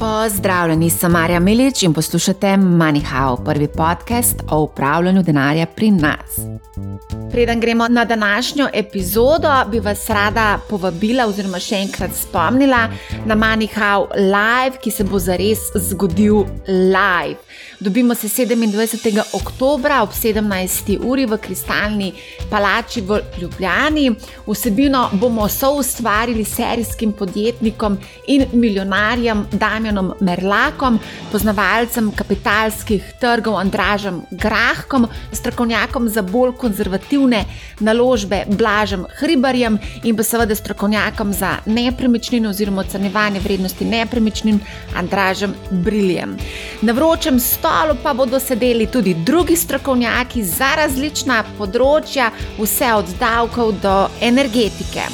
Pozdravljeni, sem Marja Milič in poslušate MoneyHow, prvi podcast o upravljanju denarja pri nas. Preden gremo na današnjo epizodo, bi vas rada povabila, oziroma še enkrat spomnila na MoneyHow Live, ki se bo zares zgodil live. Dobimo se 27. oktober ob 17. uri v Kristalni palači v Ljubljani. Vsebino bomo soustvarili serijskim podjetnikom in milijonarjem Damjanom Merlakom, poznavalcem kapitalskih trgov Andražem Grahkom, strokovnjakom za bolj konzervativne naložbe Blažem Hribarjem in pa seveda strokovnjakom za nepremičnine oziroma ocenjevanje vrednosti nepremičnin Andražem Briljem. Na vročem stolu pa bodo sedeli tudi drugi strokovnjaki za različna področja, vse od davkov do energetike.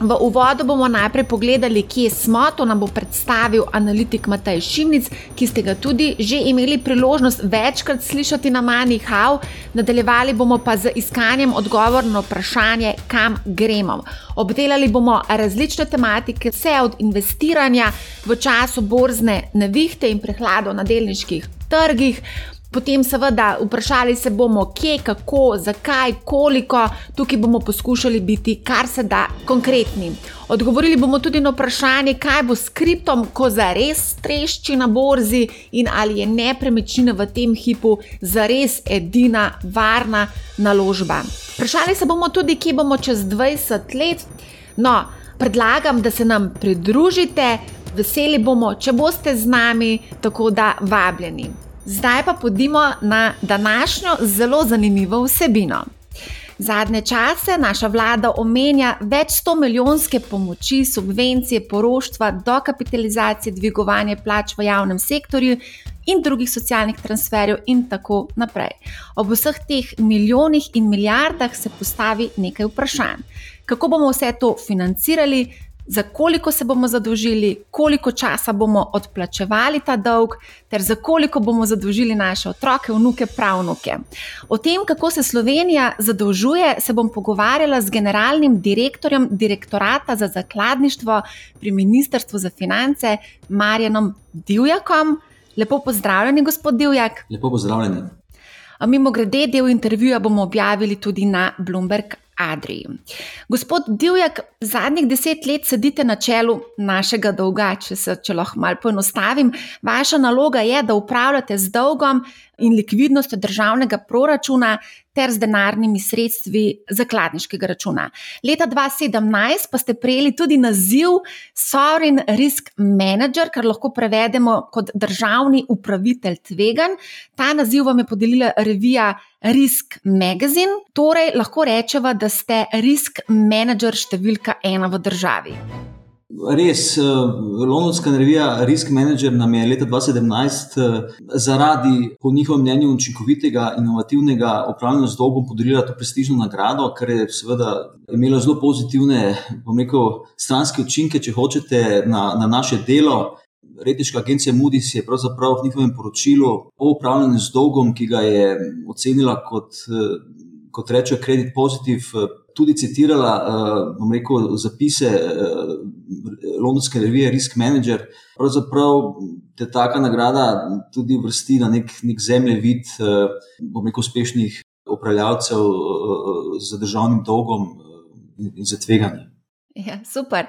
V uvodu bomo najprej pogledali, kje smo. To nam bo predstavil analitik Matej Šimnic, ki ste ga tudi že imeli priložnost večkrat slišati na Mani Hau. Nadaljevali bomo pa z iskanjem odgovora na vprašanje, kam gremo. Obdelali bomo različne tematike, vse od investiranja v času borzne nevihte in prehladov na delniških trgih. Potem, seveda, vprašali se bomo, kje, kako, zakaj, koliko. Tukaj bomo poskušali biti kar se da konkretni. Odgovorili bomo tudi na vprašanje, kaj bo s kriptom, ko zares trešči na borzi in ali je nepremičnina v tem hipu zares edina varna naložba. Vprašali se bomo tudi, kje bomo čez 20 let. No, predlagam, da se nam pridružite, veseli bomo, če boste z nami, tako da vabljeni. Zdaj pa pojdimo na današnjo zelo zanimivo vsebino. Zadnje čase naša vlada omenja več sto milijonske pomoči, subvencije, poroštva, dokapitalizacije, dvigovanje plač v javnem sektorju in drugih socialnih transferjev, in tako naprej. Ob vseh teh milijonih in milijardah se postavi nekaj vprašanj. Kako bomo vse to financirali, za koliko se bomo zadolžili, koliko časa bomo odplačevali ta dolg, ter za koliko bomo zadolžili naše otroke, vnuke, pravnuke. O tem, kako se Slovenija zadolžuje, se bom pogovarjala z generalnim direktorjem direktorata za zakladništvo pri Ministrstvu za finance, Marjanom Divjakom. Lepo pozdravljeni, gospod Divjak. Lepo pozdravljeni. Mimo grede, del intervjuja bomo objavili tudi na Bloomberg Adriji. Gospod Divjak, zadnjih deset let sedite na čelu našega dolga, če se če lahko malo poenostavim. Vaša naloga je, da upravljate z dolgom in likvidnostjo državnega proračuna ter z denarnimi sredstvi zakladniškega računa. Leta 2017 pa ste prejeli tudi naziv Sovereign Risk Manager, kar lahko prevedemo kot državni upravitelj tvegan. Ta naziv vam je podelila revija Risk Magazine, torej lahko rečemo, da ste risk manager številka ena v državi. Res, eh, Londonska revija Risk Manager nam je leta 2017 eh, zaradi, po njihovem mnenju, učinkovitega in inovativnega upravljanja z dolgom podarila to prestižno nagrado, kar je seveda imelo zelo pozitivne, bom rekel, stranske učinke, če hočete, na, na naše delo. Rejniška agencija Moody's je pravzaprav v njihovem poročilu o upravljanju z dolgom, ki ga je ocenila kot, eh, kot rečejo, kredit pozitiv, tudi citirala, bom rekel, zapise londonske revije Risk Manager. Pravzaprav te taka nagrada tudi vrsti na nek, nek zemljevid, eh, bom rekel, uspešnih upravljavcev eh, z državnim dolgom eh, in za tveganje. Ja, super.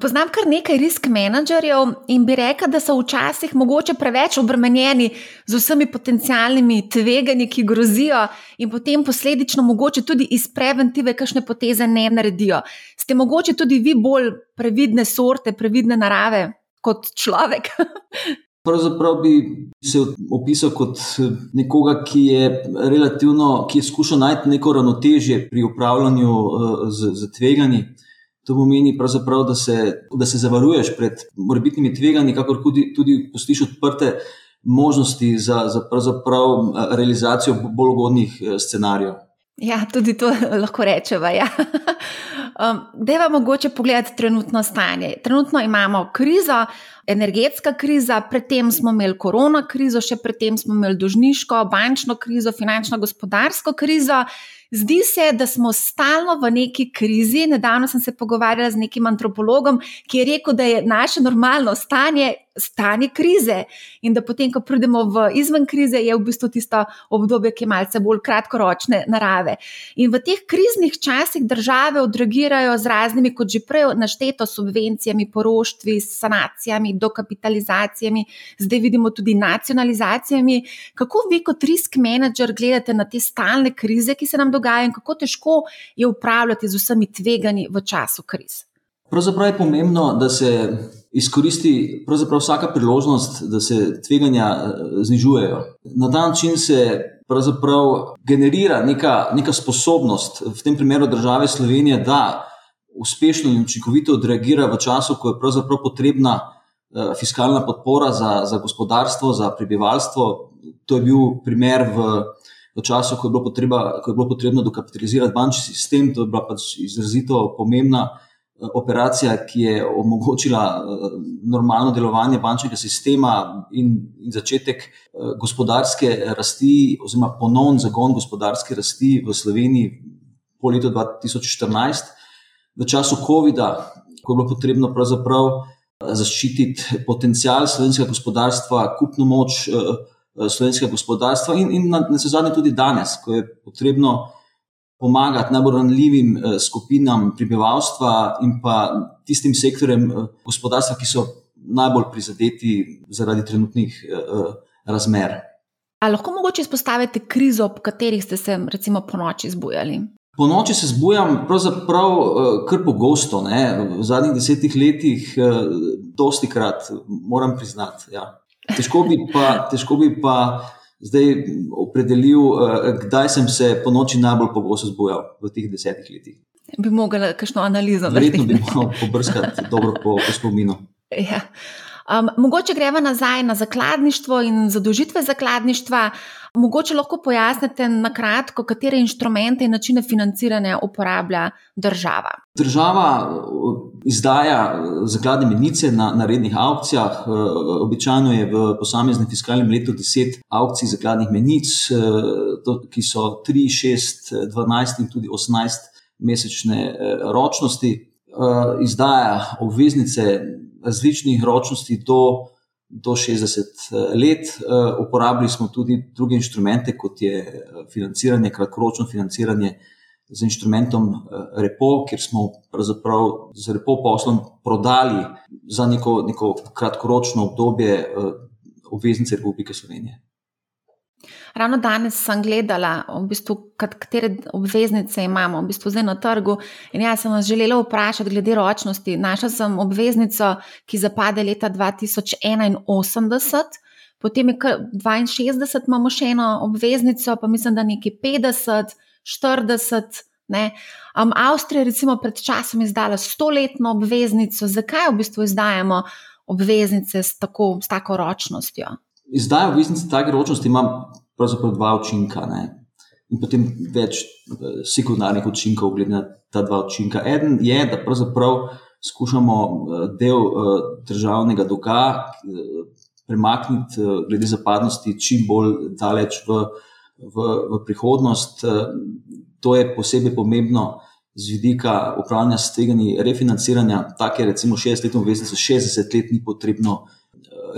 Poznam kar nekaj risk menedžerjev in bi rekel, da so včasih mogoče preveč obremenjeni z vsemi potencijalnimi tveganji, ki grozijo, in potem posledično mogoče tudi iz preventive kakšne poteze ne naredijo. Ste mogoče tudi vi bolj previdne sorte, previdne narave kot človek? Pravzaprav bi se opisal kot nekoga, ki je relativno, ki je skušal najti neko ravnotežje pri upravljanju z, z tveganji. To pomeni, da se, da se zavaruješ pred morbitnimi tveganji, kakor tudi, tudi postiš odprte možnosti za, za eh, realizacijo bolj ugodnih eh, scenarijev. Ja, tudi to lahko rečemo. Ja. Um, Deva mogoče pogledati trenutno stanje. Trenutno imamo krizo, energetska kriza, predtem smo imeli korona krizo, še predtem smo imeli dožniško, bančno krizo, finančno-gospodarsko krizo. Zdi se, da smo stalno v neki krizi. Nedavno sem se pogovarjala z nekim antropologom, ki je rekel, da je naše normalno stanje stanje krize in da potem, ko pridemo v izven krize, je v bistvu tisto obdobje, ki je malce bolj kratkoročne narave. In v teh kriznih časih države odreagirajo z raznimi, kot že prej našteto, subvencijami, poroštvi, sanacijami, dokapitalizacijami, zdaj vidimo tudi nacionalizacijami. Kako vi, kot risk manager, gledate na te stalne krize, ki se nam dogajajo in kako težko je upravljati z vsemi tveganji v času kriz? Pravzaprav je pomembno, da se izkoristi vsaka priložnost, da se tveganja eh, znižujejo. Na ta način se generira neka, neka sposobnost, v tem primeru države Slovenije, da uspešno in učinkovito odreagira v času, ko je potrebna eh, fiskalna podpora za, za gospodarstvo, za prebivalstvo. To je bil primer v. V času, ko je, potreba, ko je bilo potrebno dokapitalizirati bančni sistem, to je bila pač izrazito pomembna operacija, ki je omogočila eh, normalno delovanje bančnega sistema in, in začetek eh, gospodarske rasti, oziroma ponovno zagon gospodarske rasti v Sloveniji po letu 2014, v času COVID-a, ko je bilo potrebno pravzaprav eh, zaščititi potencial slovenskega gospodarstva, kupno moč slovenskega gospodarstva in, in na, na zadnje tudi danes, ko je potrebno pomagati najbolj ranljivim eh, skupinam prebivalstva in pa tistim sektorjem eh, gospodarstva, ki so najbolj prizadeti zaradi trenutnih eh, razmer. Ali lahko mogoče izpostavite krizo, ob kateri ste se, recimo, po noči zbujali? Po noči se zbujam pravzaprav kar pogosto, ne? v zadnjih desetih letih, dosti krat, moram priznati. Ja. Težko bi pa. Težko bi pa zdaj opredelil, eh, kdaj sem se po noči najbolj pogosto zbujal v teh desetih letih. Bi mogla kakšno analizo narediti? Verjetno bi lahko pobrskati dobro po, po spominu. Ja. Um, mogoče gremo nazaj na zakladništvo in zadožitve zakladništva. Mogoče lahko pojasnite na kratko, katere inštrumente in načine financiranja uporablja država. Država uh, izdaja uh, zakladne menice na, na rednih aukcijah. Uh, običajno je v posameznem fiskalnem letu 10 aukcij zakladnih menic, ki so 3, 6, 12 in tudi 18 mesečne ročnosti. Izdaja obveznice različnih ročnosti do, do 60 eh, let. Eh, uporabili smo tudi druge inštrumente, kot je eh, financiranje, kratkoročno financiranje z inštrumentom Repo, kjer smo z Repo poslom prodali za neko, neko kratkoročno obdobje obveznice Republike Slovenije. Ravno danes sem gledala, v bistvu, katere obveznice imamo v bistvu zdaj na trgu. In jaz sem vas želela vprašati, glede ročnosti. Našla sem obveznico, ki zapade leta 2081, potem je 62, imamo še eno obveznico, pa mislim, da nekje 50, 40. Ne. Um, Avstrija je recimo pred časom izdala stoletno obveznico. Zakaj v bistvu izdajamo obveznice s tako, s tako ročnostjo? Izdaja obveznice take ročnosti ima pravzaprav dva učinka. Ne? In potem več eh, sekundarnih učinkov, glede na ta dva učinka. Eden je, da pravzaprav skušamo eh, del eh, državnega dolga premakniti, glede zapadnosti, čim bolj daleč v, v, v prihodnost. To je posebej pomembno z vidika upravljanja s tveganji refinanciranja. Take, recimo, 60-letno obveznico, 60 let ni potrebno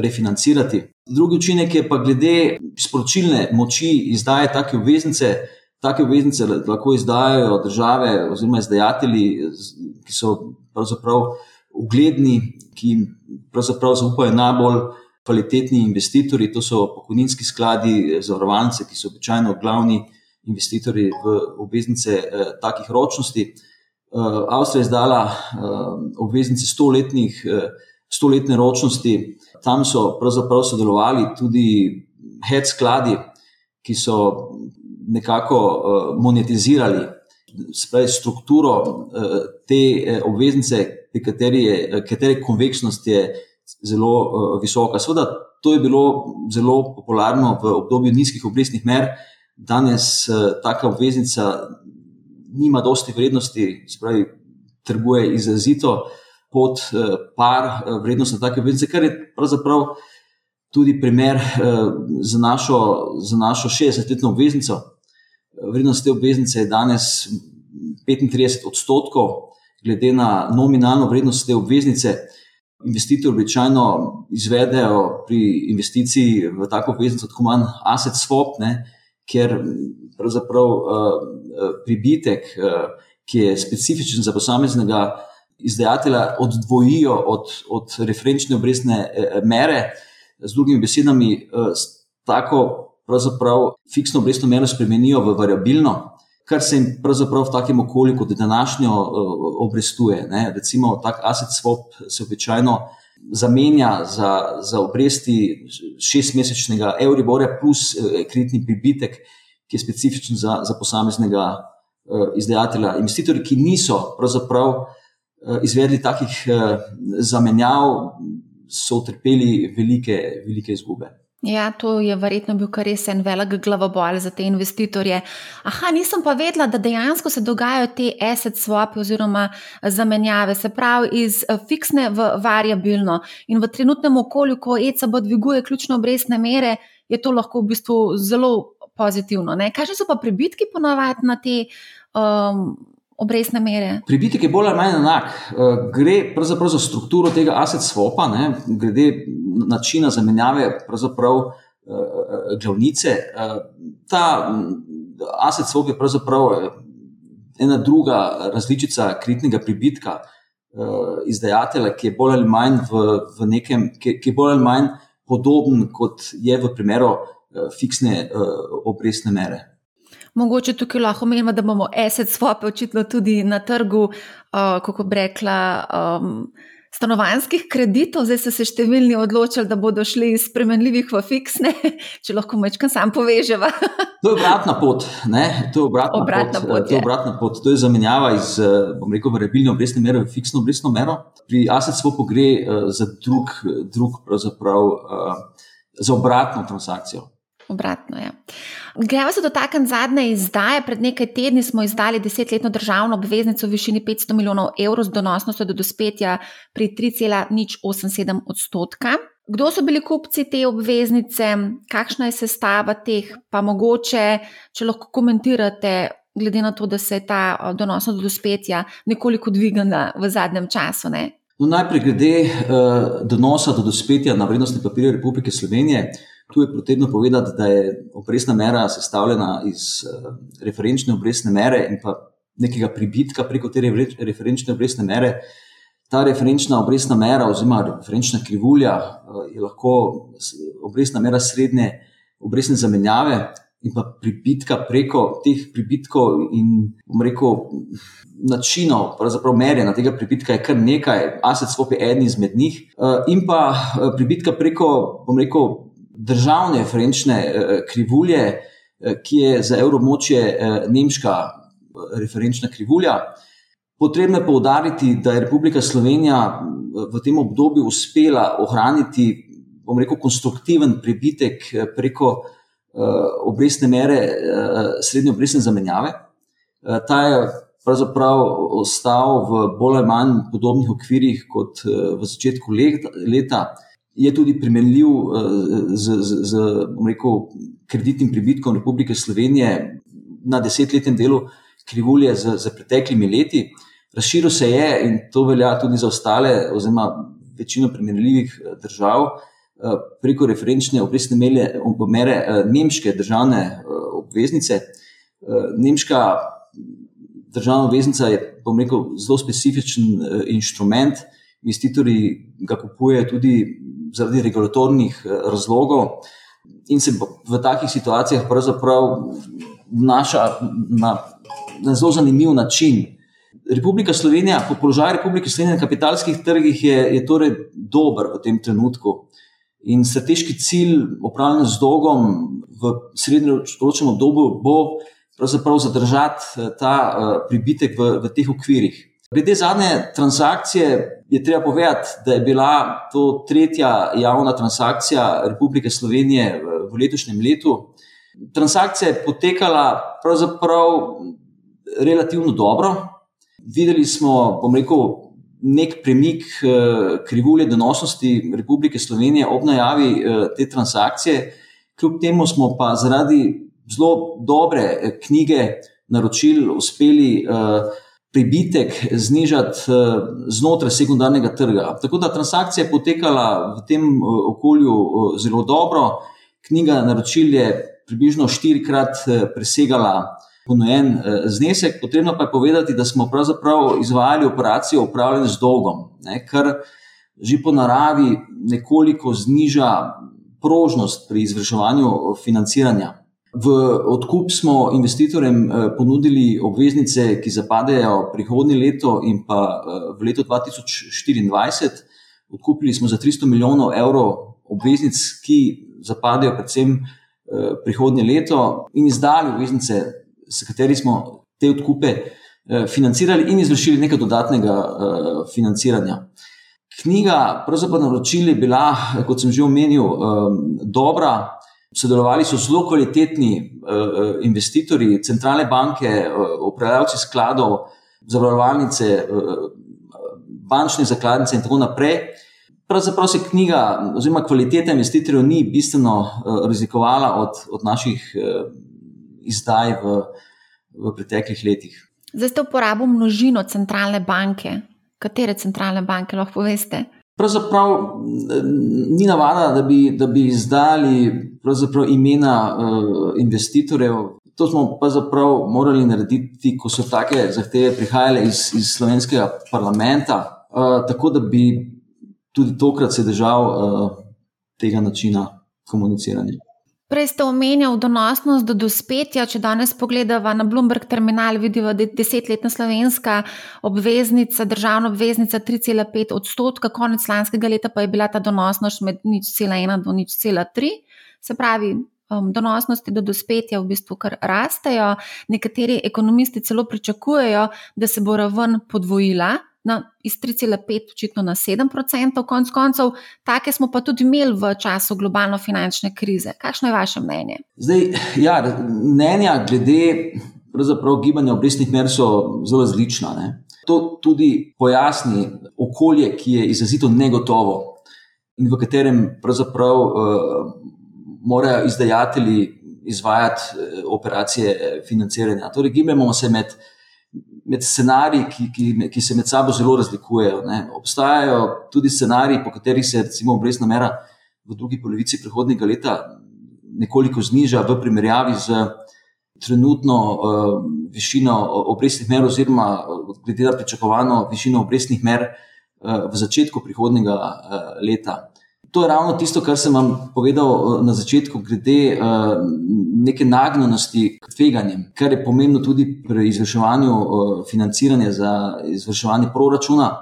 refinancirati. Drugi učinek je pa glede sporočilne moči izdaje take obveznice. Take obveznice lahko izdajajo države oziroma izdajatelji, ki so pravzaprav ugledni, ki jim pravzaprav zaupajo najbolj kvalitetni investitorji, to so pokojninski skladi, zavarovalnice, ki so običajno glavni investitorji v obveznice eh, takih ročnosti. Eh, Avstrija je izdala eh, obveznice stoletnih, eh, stoletne ročnosti, tam so pravzaprav sodelovali tudi head skladi, ki so nekako uh, monetizirali spravi, strukturo uh, te uh, obveznice, pri kateri je, katere konveksnost je zelo visoka. Sveda, to je bilo zelo popularno v obdobju nizkih obrestnih mer. Danes taka obveznica nima dosti vrednosti, spravi, trguje izrazito pod uh, par vrednosti take obveznice, kar je pravzaprav tudi primer uh, za našo, našo 60-letno obveznico. Vrednost te obveznice je danes 35 odstotkov, glede na nominalno vrednost te obveznice. Investitorji običajno izvedejo pri investiciji v tako obveznico tako manj asset swap, ne, ker pravzaprav uh, pribitek, uh, ki je specifičen za posameznega izdajatelja, oddvojijo od, od referenčne obrestne mere. Z drugimi besedami, uh, tako pravzaprav fiksno obrestno mero spremenijo v variabilno, kar se jim pravzaprav v takem okolju, kot je današnjo, obrestuje. Ne. Recimo, tak asset swap se običajno zamenja za, za obresti šestmesečnega Euribora plus kreditni pribitek, ki je specifičen za, za posameznega izdajatelja. Investitorji, ki niso pravzaprav izvedli takih uh, zamenjav, so utrpeli velike, velike izgube. Ja, to je verjetno bil kar res en velik glavobol za te investitorje. Aha, nisem pa vedela, da dejansko se dogajajo te asset swap oziroma zamenjave, se pravi iz eh, fiksne v variabilno. In v trenutnem okolju, ko ECB dviguje ključne obrestne mere, je to lahko v bistvu zelo pozitivno. Kaj so pa pribitki ponovadi na te? Um, obrestne mere? Pribitek je bolj ali manj enak. Eh, gre pravzaprav za strukturo tega asset swopa, ne, glede načina zamenjave eh, glavnice. Eh, ta mm, asset swap je pravzaprav ena druga različica kritnega pribitka izdajatelja, ki je bolj ali manj v, v nekem, ki, je bolj ali manj podoben, kot je v primeru fiksne obrestne mere. Mogoče tukaj lahko menimo, da bomo asset swap očitno tudi na trgu, uh, kako bi rekla, um, stanovanskih kreditov. Zdaj so se številni odločili, da bodo šli iz spremenljivih v fiksne, če lahko mečkam sam poveževa. to je obratna pot. Ne? To je obratna, obratna pot. pot to, je obratna pot. to je zamenjava iz, bom rekel, variabilne obrestne mere v fiksno obrestno mero. Pri asset swapu gre uh, za drug, drug pravzaprav. Uh, Za obratno transakcijo. Obratno je. Ja. Gremo se dotakniti zadnje izdaje. Pred nekaj tedni smo izdali desetletno državno obveznico v višini 500 milijonov evrov z donosnostjo do dospetja pri 3,087 odstotka. Kdo so bili kupci te obveznice, kakšna je sestava teh, pa mogoče, če lahko komentirate, glede na to, da se je ta donosnost do dospetja nekoliko dvignila v zadnjem času. No, najprej glede uh, donosa do dospetja na vrednostne papirje Republike Slovenije. Tu je potrebno povedati, da je obrestna mera sestavljena iz uh, referenčne obrestne mere in pa nekega pribitka preko te referenčne obrestne mere. Ta referenčna obrestna mera, oziroma referenčna krivulja, uh, je lahko obrestna mera srednje obrestne zamenjave in pa pribitka preko teh pribitkov in, bom rekel, načinov, pravzaprav merjenja tega pribitka je kar nekaj, asset swap je eden izmed njih, uh, in pa pribitka preko, bom rekel, državne referenčne eh, krivulje, eh, ki je za evromočje eh, nemška referenčna krivulja. Potrebno je poudariti, da je Republika Slovenija v tem obdobju uspela ohraniti, bom rekel, konstruktiven prebitek preko obrestne mere, srednje obrestne zamenjave. Ta je pravzaprav ostal v bolj ali manj podobnih okvirih kot v začetku leta je tudi primerljiv eh, z, z, z rekel, kreditnim pribitkom Republike Slovenije na desetletnem delu krivulje z, z preteklimi leti. Razširil se je in to velja tudi za ostale, oziroma večino primerljivih eh, držav, eh, preko referenčne obrestne mere nemške državne obveznice. Nemška državna obveznica je, bom rekel, zelo specifičen inštrument. Investitorji ga kupujejo tudi zaradi regulatornih eh, razlogov in se v takih situacijah pravzaprav vnaša na, na zelo zanimiv način. Republika Slovenija, po položaju Republike Slovenije na kapitalskih trgih je, je torej dober v tem trenutku. In strateški cilj upravljanja z dolgom v srednjeročnem obdobju bo pravzaprav zadržati eh, ta uh, pribitek v, v teh okvirih. Glede zadnje transakcije je treba povedati, da je bila to tretja javna transakcija Republike Slovenije v letošnjem letu. Transakcija je potekala pravzaprav relativno dobro. Videli smo, bom rekel, nek premik eh, krivulje donosnosti Republike Slovenije ob najavi eh, te transakcije. Kljub temu smo pa zaradi zelo dobre knjige, naročil, uspeli pribitek znižati znotraj sekundarnega trga. Tako da transakcija je potekala v tem okolju zelo dobro. Knjiga naročil je približno štirikrat presegala ponujen znesek. Potrebno pa je povedati, da smo pravzaprav izvajali operacijo upravljanja z dolgom, ne, kar že po naravi nekoliko zniža prožnost pri izvrševanju financiranja. V odkup smo investitorjem ponudili obveznice, ki zapadejo prihodnje leto in pa v letu 2024. Odkupili smo za 300 milijonov evrov obveznic, ki zapadejo predvsem prihodnje leto, in izdali obveznice, s katerimi smo te odkupe financirali in izvršili nekaj dodatnega financiranja. Knjiga, pravzaprav naročil je bila, kot sem že omenil, dobra. Sodelovali so zelo kvalitetni investitorji, centralne banke, upravljavci skladov, zavarovalnice, bančne zakladnice in tako naprej. Pravzaprav se knjiga, oziroma kvaliteta investitorjev ni bistveno razlikovala od, od naših izdaj v, v preteklih letih. Zdaj ste uporabili množino centralne banke. Katere centralne banke lahko poveste? Pravzaprav ni navada, da bi, da bi izdali imena investitorjev. To smo pravzaprav morali narediti, ko so take zahteve prihajale iz, iz slovenskega parlamenta. Tako da bi tudi tokrat se držal tega načina komuniciranja. Prej ste omenjali donosnost do dospetja. Če danes pogledamo na Bloomberg terminal, vidimo, da je desetletna slovenska obveznica, državna obveznica, 3,5 odstotka, konec lanskega leta pa je bila ta donosnost med 0,1 do 0,3. Se pravi, donosnosti do dospetja v bistvu kar rastejo. Nekateri ekonomisti celo pričakujejo, da se bo raven podvojila na, iz 3,5 očitno na 7%, konc koncev, take smo pa tudi imeli v času globalno finančne krize. Kakšno je vaše mnenje? Zdaj, ja, mnenja glede gibanja obrestnih mer so zelo različna. Ne. To tudi pojasni okolje, ki je izrazito negotovo in v katerem pravzaprav uh, morajo izdajatelji izvajati operacije financiranja. Torej, gibamo se med med scenariji, ki, ki, ki se med sabo zelo razlikujejo. Ne. Obstajajo tudi scenariji, po katerih se recimo obrestna mera v drugi polovici prihodnega leta nekoliko zniža v primerjavi z trenutno uh, višino obrestnih mer, oziroma glede na pričakovano višino obrestnih mer uh, v začetku prihodnega uh, leta. To je ravno tisto, kar sem vam povedal eh, na začetku, glede uh, neke nagnjenosti k tveganjem, kar je pomembno tudi pri izvrševanju uh, financiranja za izvrševanje proračuna.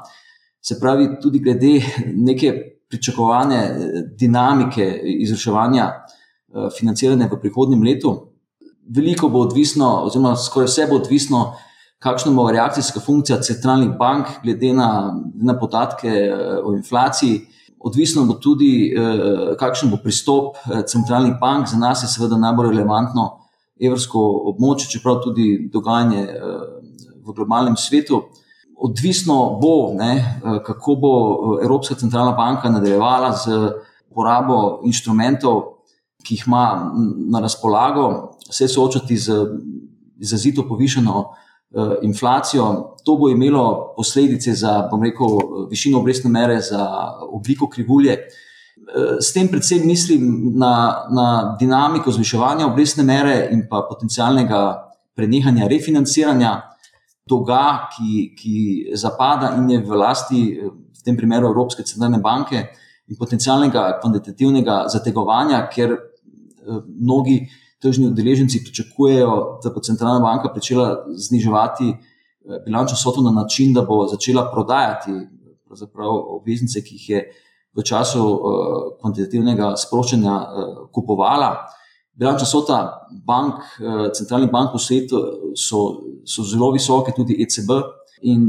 Se pravi, tudi glede neke pričakovane dinamike izvrševanja uh, financiranja v prihodnjem letu. Veliko bo odvisno, oziroma skoraj vse bo odvisno, kakšna bo reakcijska funkcija centralnih bank, glede na, na podatke o inflaciji. Odvisno bo tudi, eh, kakšen bo pristop eh, centralnih bank. Za nas je seveda najbolj relevantno evropsko območje, čeprav tudi dogajanje eh, v globalnem svetu. Odvisno bo, ne, kako bo Evropska centralna banka nadaljevala z uporabo inštrumentov, ki jih ima na razpolago, se soočati z izrazito povišeno inflacijo. To bo imelo posledice za, bom rekel, višino obrestne mere, za obliko krivulje. Eh, s tem predvsem mislim na, na dinamiko zviševanja obrestne mere in pa potencialnega prenehanja refinanciranja dolga, ki, ki zapada in je v lasti, eh, v tem primeru Evropske centralne banke, in potencialnega kvantitativnega zategovanja, ker mnogi tržni udeleženci pričakujejo, da bo centralna banka začela zniževati eh, bilančno soto na način, da bo začela prodajati obveznice, ki jih je v času uh, kvantitativnega sproščanja uh, kupovala. Bilančna sota bank, uh, centralnih bank v svetu so, so zelo visoke, tudi ECB, in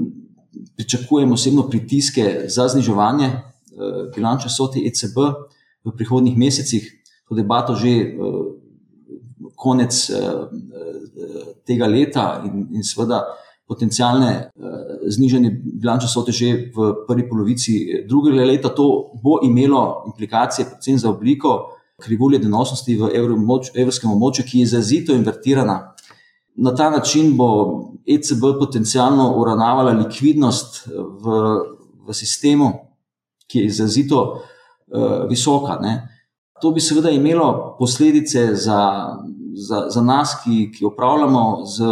pričakujemo osebno pritiske za zniževanje uh, bilančne sote ECB v prihodnjih mesecih. To debato že uh, konec uh, tega leta in, in seveda potencijalne uh, znižanje bilančne sote že v prvi polovici drugega leta. To bo imelo implikacije predvsem za obliko krivulje donosnosti v evropskem območju, ki je izrazito invertirana. Na ta način bo ECB potencialno uravnavala likvidnost v, v sistemu, ki je izrazito uh, visoka. Ne. To bi seveda imelo posledice za, za, za nas, ki, ki upravljamo z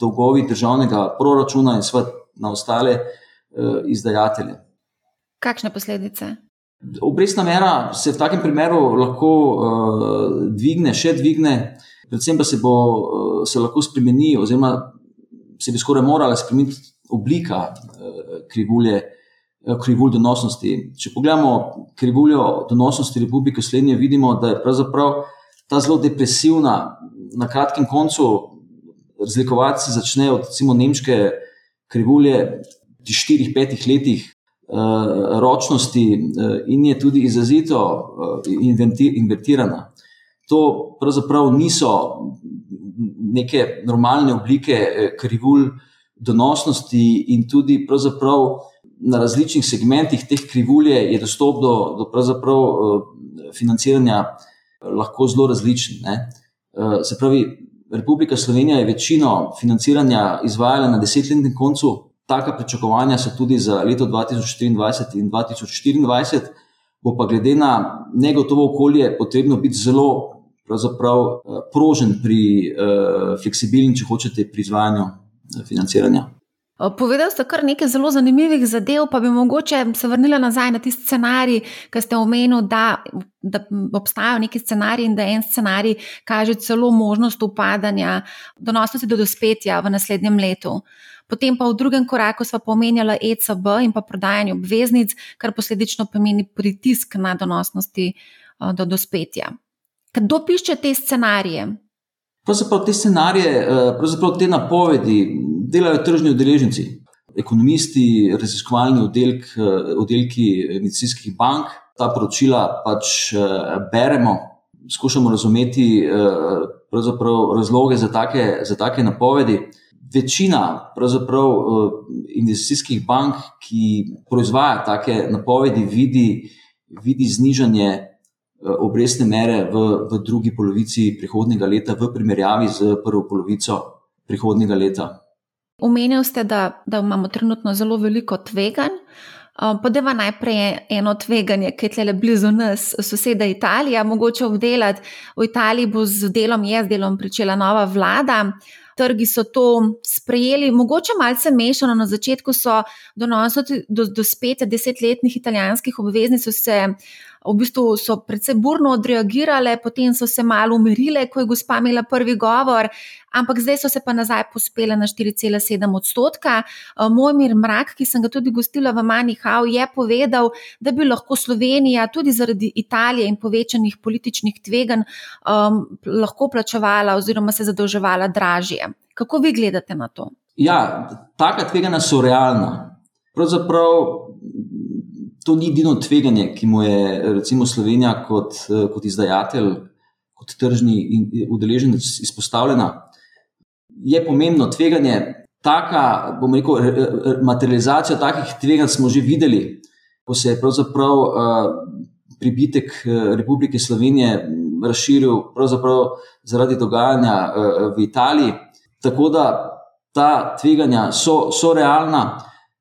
dolgovi državnega proračuna in seveda na ostale uh, izdajatelje. Kakšne posledice? Obrestna mera se v takem primeru lahko uh, dvigne, še dvigne, predvsem pa se, bo, uh, se lahko spremeni, oziroma se bi skoraj morala spremeniti oblika uh, krivulje, uh, krivulj donosnosti. Če pogledamo krivuljo donosnosti Republike Slovenije, vidimo, da je pravzaprav ta zelo depresivna, na kratkem koncu, razlikovati se začne od recimo nemške krivulje. V 4-5 letih uh, ročnosti uh, in je tudi izrazito uh, invertirana. To pravzaprav niso neke normalne oblike krivulj donosnosti, in tudi na različnih segmentih teh krivulje je dostop do, do financiranja lahko zelo različen. Uh, se pravi, Republika Slovenija je večino financiranja izvajala na desetletnem koncu Taka pričakovanja so tudi za leto 2023 in 2024, bo pa glede na negotovo okolje potrebno biti zelo eh, prožen pri uh, fleksibilni, če hočete, pri izvajanju eh, financiranja. Povedal ste kar nekaj zelo zanimivih zadev, pa bi mogoče se vrnila nazaj na tisti scenarij, ki ste omenili, da, da obstajajo neki scenariji in da en scenarij kaže celo možnost upadanja donosnosti do dospetja v naslednjem letu. Potem pa v drugem koraku smo pomenjali ECB in pa prodajanje obveznic, kar posledično pomeni pritisk na donosnosti eh, do dospetja. Kdo piše te scenarije? Pravzaprav te scenarije, eh, pravzaprav te napovedi delajo tržni udeleženci, ekonomisti, raziskovalni oddelk, eh, oddelki medicinskih bank. Ta poročila pač beremo, skušamo razumeti razloge za take, za take napovedi večina uh, investicijskih bank, ki proizvaja take napovedi, vidi, vidi znižanje obrestne mere v, v drugi polovici prihodnega leta, v primerjavi z prvo polovico prihodnega leta. Omenili ste, da, da imamo trenutno zelo veliko tveganj. Um, Podeva najprej eno tveganje, ki je tle blizu nas, soseda Italija, mogoče obdelati. V Italiji bo z delom, je z delom pričela nova vlada trgi so to sprejeli, mogoče malce mešano. Na začetku so donosili do, do spet desetletnih italijanskih obveznic, so se v bistvu precej burno odreagirale, potem so se malo umirile, ko je gospa imela prvi govor, ampak zdaj so se pa nazaj pospele na 4,7 odstotka. Eh, moj mir mrak, ki sem ga tudi gostila v Manihau, je povedal, da bi lahko Slovenija tudi zaradi Italije in povečanih političnih tveganj um, lahko plačevala oziroma se zadolževala dražje. Kako vi gledate na to? Ja, taka tveganja so realna. Pravzaprav to ni edino tveganje, ki mu je recimo Slovenija kot, kot izdajatelj, kot tržni udeleženec izpostavljena. Je pomembno tveganje, taka, bomo rekel, materializacija takih tveganj smo že videli, ko se je pravzaprav uh, pribitek Republike Slovenije razširil zaradi dogajanja uh, v Italiji. Tako da ta tveganja so, so realna.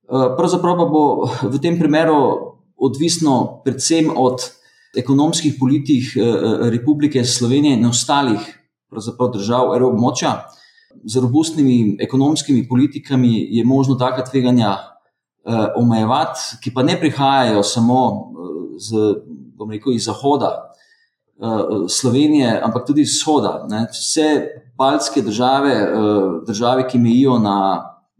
Pravzaprav pa bo v tem primeru odvisno predvsem od ekonomskih politik eh, eh, Republike Slovenije in ostalih držav evroobmočja. Z robustnimi ekonomskimi politikami je možno taka tveganja eh, omejevati, ki pa ne prihajajo samo z, rekel, iz Zahoda Slovenije, ampak tudi iz Shoda. Ne. Vse baltske države, države, ki mejijo na,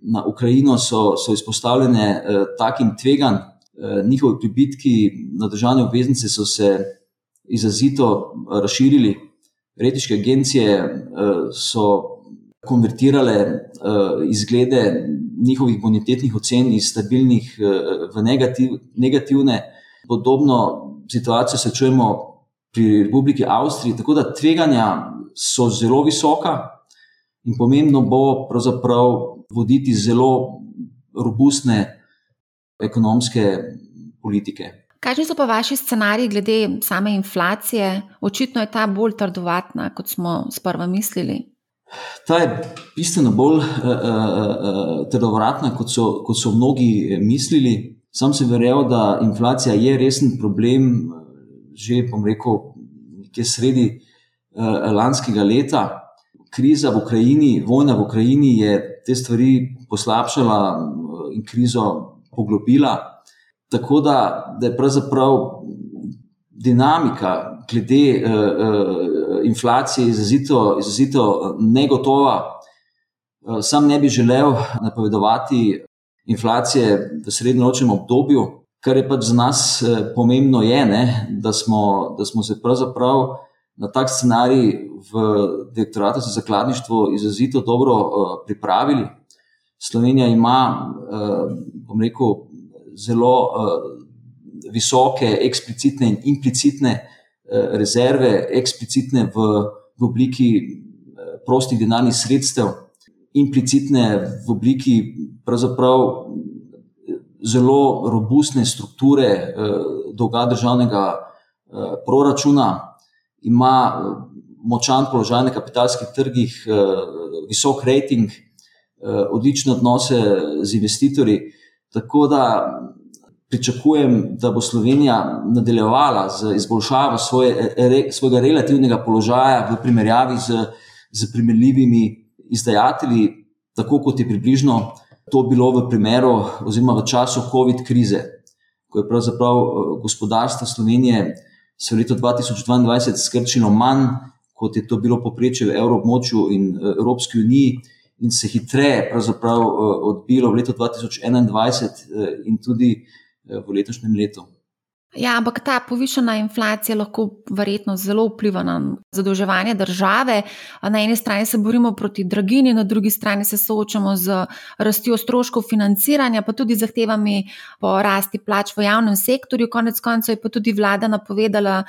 na Ukrajino, so, so izpostavljene takim tveganjem. Eh, njihovi pribitki na državne obveznice so se izrazito razširili. Retiške agencije eh, so konvertirale eh, izglede njihovih bonitetnih ocen iz stabilnih v negativ, negativne. Podobno situacijo se čujemo pri Republiki Avstriji, tako da tveganja so zelo visoka in pomembno bo voditi zelo robustne ekonomske politike. Kakšni so pa vaši scenariji glede same inflacije? Očitno je ta bolj trdovatna, kot smo sprva mislili. Ta je bistveno bolj uh, uh, trdovratna, kot so, kot so mnogi mislili. Sam sem verjel, da inflacija je resen problem, že bom rekel, nekje sredi uh, lanskega leta. Kriza v Ukrajini, vojna v Ukrajini je te stvari poslabšala in krizo poglobila. Tako da, da je pravzaprav dinamika glede uh, uh, inflacije izrazito, izrazito negotova. Uh, sam ne bi želel napovedovati inflacije v srednjeročnem obdobju, kar je pač za nas pomembno, je, ne, da, smo, da smo se pravzaprav na tak scenarij v direktoratu za zakladništvo izrazito dobro pripravili. Slovenija ima, uh, bom rekel, zelo uh, visoke, eksplicitne in implicitne uh, rezerve, eksplicitne v, v obliki prostih denarnih sredstev, implicitne v obliki pravzaprav zelo robustne strukture dolga državnega proračuna, ima močan položaj na kapitalskih trgih, visok rating, odlične odnose z investitorji. Tako da pričakujem, da bo Slovenija nadaljevala z izboljšavo svoje, re, svojega relativnega položaja v primerjavi z, z primerljivimi izdajatelji, tako kot je približno to bilo v primeru oziroma v času COVID krize, ko je pravzaprav eh, gospodarstvo Slovenije se v letu 2022 skrčilo manj, kot je to bilo poprečje v evroobmočju in eh, Evropski uniji. In se hitreje eh, odbilo v letu 2021, in tudi v letošnjem letu. Ja, ampak ta povišena inflacija lahko verjetno zelo vpliva na zadolževanje države. Na eni strani se borimo proti dragini, na drugi strani se soočamo z rastjo stroškov financiranja, pa tudi zahtevami po rasti plač v javnem sektorju. Konec koncev je pa tudi vlada napovedala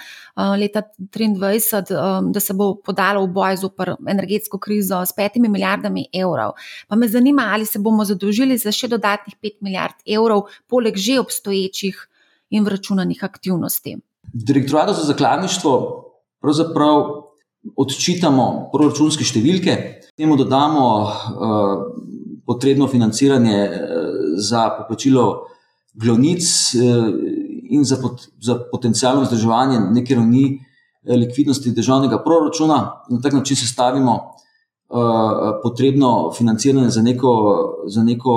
leta 2023, da se bo podala v boj z energetsko krizo s petimi milijardami evrov. Pa me zanima, ali se bomo zadolžili za še dodatnih pet milijard evrov, poleg že obstoječih in vračunanih aktivnosti. Direktoratu za zakladništvo pravzaprav odčitamo proračunske številke, temu dodamo uh, potrebno financiranje uh, za poplačilo glavnic uh, in za, pot, za potencijalno vzdrževanje neke ravni likvidnosti državnega proračuna, na tak način sestavimo uh, potrebno financiranje za neko, za neko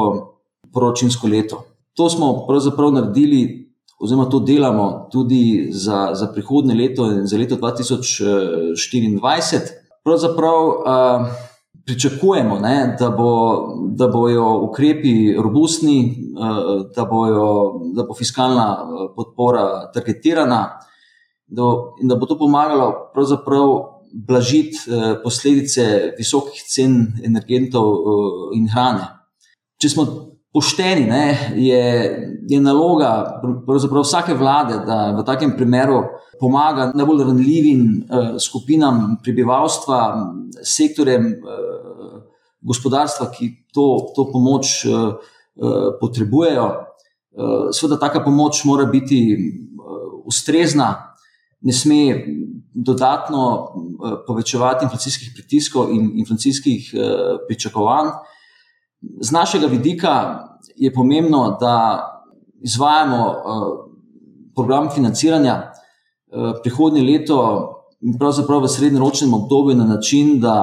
proračunsko leto. To smo pravzaprav naredili oziroma to delamo tudi za, za prihodne leto in za leto 2024. Pravzaprav uh, pričakujemo, ne, da, bo, da bojo ukrepi robustni, uh, da, bojo, da bo fiskalna podpora targetirana da, in da bo to pomagalo blažiti uh, posledice visokih cen energentov uh, in hrane. Če smo pošteni, ne, je, je naloga vsake vlade, da v takem primeru pomaga najbolj ranljivim uh, skupinam prebivalstva, sektorjem uh, gospodarstva, ki to, to pomoč uh, uh, potrebujejo. Uh, Sveda, taka pomoč mora biti uh, ustrezna, ne sme dodatno uh, povečevati inflacijskih pritiskov in inflacijskih uh, pričakovanj. Z našega vidika je pomembno, da izvajamo uh, program financiranja uh, prihodnje leto in pravzaprav v srednjeročnem obdobju na način, da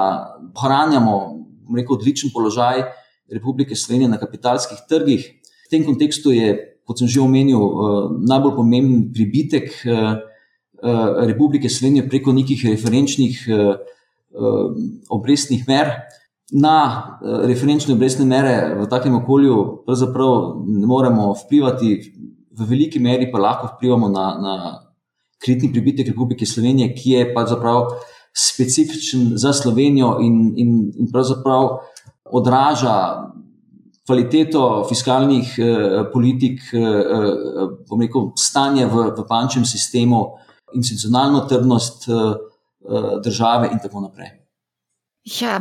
ohranjamo rekel, odličen položaj Republike Slovenije na kapitalskih trgih. V tem kontekstu je, kot sem že omenil, uh, najbolj pomemben pribitek Republike Slovenije preko nekih referenčnih obrestnih mer na eh, referenčne obrestne mere v takem okolju pravzaprav ne moremo vplivati, v veliki meri pa lahko vplivamo na, na kritni pribitek Republike Slovenije, ki je pa zapravo specifičen za Slovenijo in, in, in pravzaprav odraža kvaliteto fiskalnih eh, politik, eh, eh, rekel, stanje v, v bančnem sistemu, institucionalno trdnost eh, eh države in tako naprej. Ja,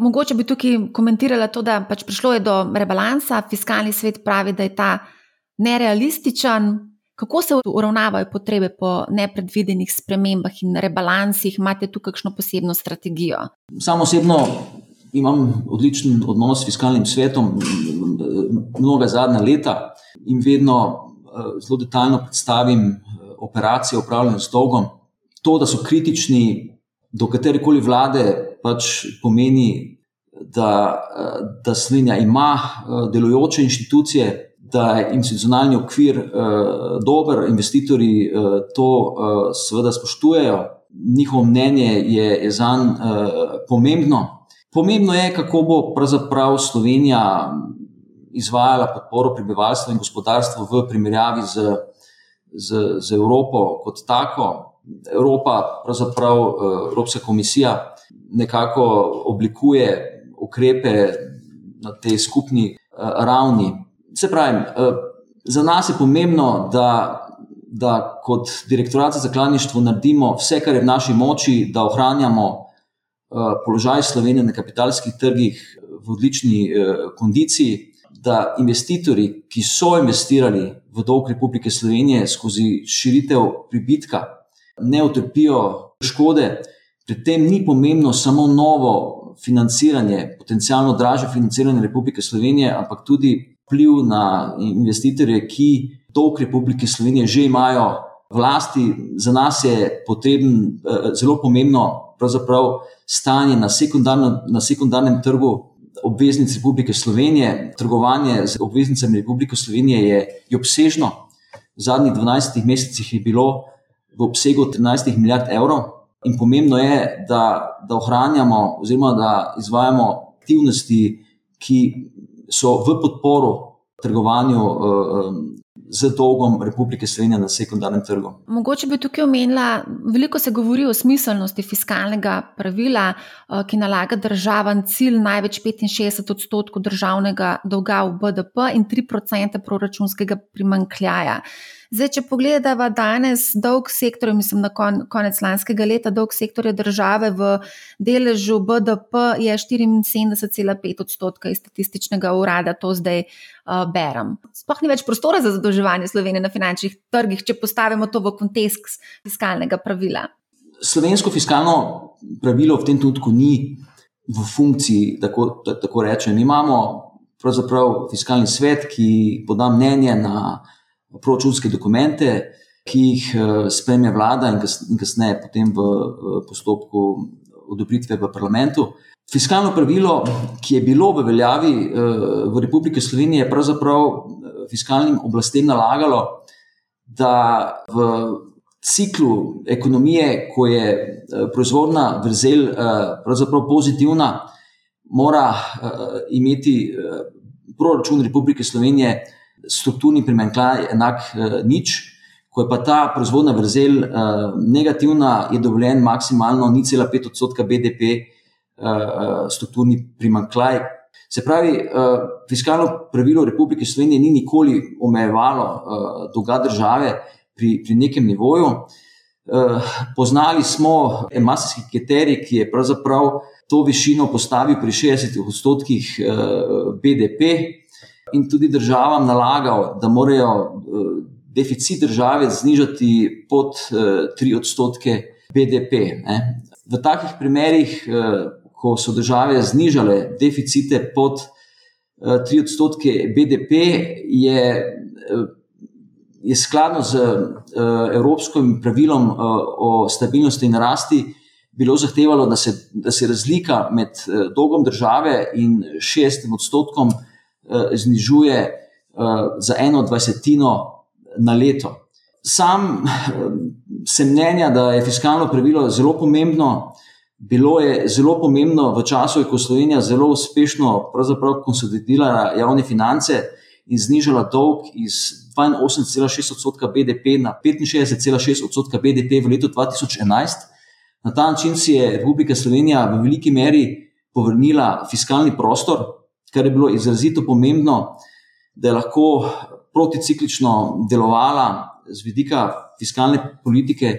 Mogoče bi tukaj komentirala to, da pač prišlo je do rebalansa, fiskalni svet pravi, da je ta nerealističen. Kako se uravnavajo potrebe po nepredvidenih spremembah in rebalansih? Imate tu kakšno posebno strategijo? Samo osebno imam odličen odnos s fiskalnim svetom, mnoga zadnja leta in vedno eh, zelo detaljno predstavim eh, operacije upravljanja z dolgom. To, da so kritični do katerekoli vlade, pač pomeni, da, eh, da Slovenija ima delujoče inštitucije, da je institucionalni okvir uh, dober, investitorji uh, to uh, seveda spoštujejo, njihovo mnenje je, je za njih uh, pomembno. Pomembno je, kako bo pravzaprav Slovenija izvajala podporo prebivalstva in gospodarstva v primerjavi z, z, z Evropo kot tako. Evropa, pravzaprav Evropska komisija, nekako oblikuje ukrepe na tej skupni ravni. Se pravi, uh, za nas je pomembno, da, da kot direktorat za zakladništvo naredimo vse, kar je v naši moči, da ohranjamo uh, položaj Slovenije na kapitalskih trgih v odlični uh, kondiciji, da investitorji, ki so investirali v dolg Republike Slovenije skozi širitev pribitka, ne utrpijo škode. Pri tem ni pomembno samo novo financiranje, potencijalno dražje financiranje Republike Slovenije, ampak tudi vpliv na investitorje, ki dolg Republike Slovenije že imajo vlasti. Za nas je potreben, eh, zelo pomembno, stanje na, na sekundarnem trgu obveznic Republike Slovenije. Trgovanje z obveznicami Republike Slovenije je, je obsežno. V zadnjih 12 mesecih je bilo v obsegu 13 milijard evrov, in pomembno je, da, da ohranjamo oziroma da izvajamo aktivnosti, ki so v podporo trgovanju uh, z dolgom Republike Slovenije na sekundarnem trgu. Mogoče bi tukaj omenila, veliko se govori o smiselnosti fiskalnega pravila, uh, ki nalaga državam cilj največ 65 odstotkov državnega dolga v BDP in 3 odstotke proračunskega primankljaja. Zdaj, če pogledamo danes dolg sektorja, mislim, na kon, konec lanskega leta, dolg sektorja države v deležu BDP je 74,5 odstotka iz statističnega urada, to zdaj uh, berem. Sploh ni več prostora za zadolževanje Slovenije na finančnih trgih, če postavimo to v kontekst fiskalnega pravila. Slovensko fiskalno pravilo v tem trenutku ni v funkciji, tako, tako rečem. Imamo pravzaprav fiskalni svet, ki poda mnenje na proračunske dokumente, ki jih eh, spremlja vlada in kasneje potem v postopku odobritve v parlamentu. Fiskalno pravilo, ki je bilo v veljavi eh, v Republiki Sloveniji, je pravzaprav eh, fiskalnim oblastem nalagalo, da v ciklu ekonomije, ko je proizvodna vrzel pravzaprav pozitivna, mora imeti proračun Republike Slovenije strukturni primankljaj enak uh, nič. Ko je pa ta proizvodna vrzel uh, negativna, je dovoljen maksimalno 0,5 odstotka BDP uh, strukturni primankljaj. Se pravi, uh, fiskalno pravilo Republike Slovenije ni nikoli omejevalo uh, dolga države pri, pri nekem nivoju. Uh, poznali smo emasijski kriterij, ki je pravzaprav to višino postavil pri 60 odstotkih uh, BDP in tudi državam nalagal, da morajo eh, deficit države znižati pod 3 eh, odstotke BDP. V takih primerih, eh, ko so države znižale deficite pod 3 odstotke BDP, je, je skladno z evropskim pravilom o stabilnosti in rasti. Bilo zahtevalo, da se, da se razlika med dolgom države in šestim odstotkom Eh, znižuje eh, za eno dvajsetino na leto. Sam eh, sem mnenja, da je fiskalno pravilo zelo pomembno. Bilo je zelo pomembno v času, ko je Slovenija zelo uspešno konsolidirala javne finance in znižala dolg iz 82,6 odstotka BDP na 65,6 odstotka BDP v letu 2011. Na ta način si je Republika Slovenija v veliki meri povrnila fiskalni prostor, kar je bilo izrazito pomembno, da je lahko proticiklično delovala z vidika fiskalne politike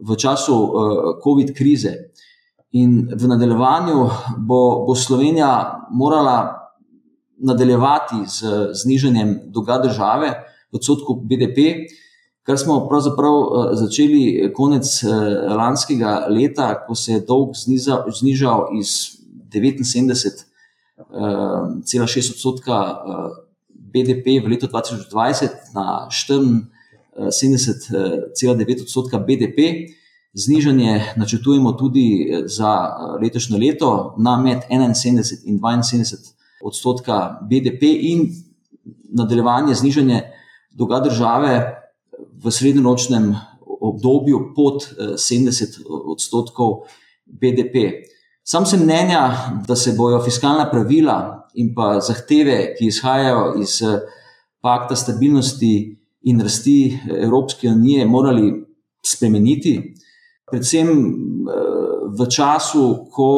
v času uh, COVID krize. In v nadaljevanju bo, bo Slovenija morala nadaljevati z znižanjem dolga države v odstotku BDP, kar smo pravzaprav uh, začeli konec uh, lanskega leta, ko se je dolg znižal, iz 79,6 uh, odstotka uh, BDP v letu 2020 na 74,9 odstotka BDP. Znižanje načrtujemo tudi za letošnje leto na med 71 in 72 odstotka BDP in nadaljevanje znižanja dolga države v srednjeročnem obdobju pod 70 odstotkov BDP. Sam sem mnenja, da se bojo fiskalna pravila in pa zahteve, ki izhajajo iz pakta stabilnosti in rasti Evropske unije, morali spremeniti predvsem eh, v času, ko,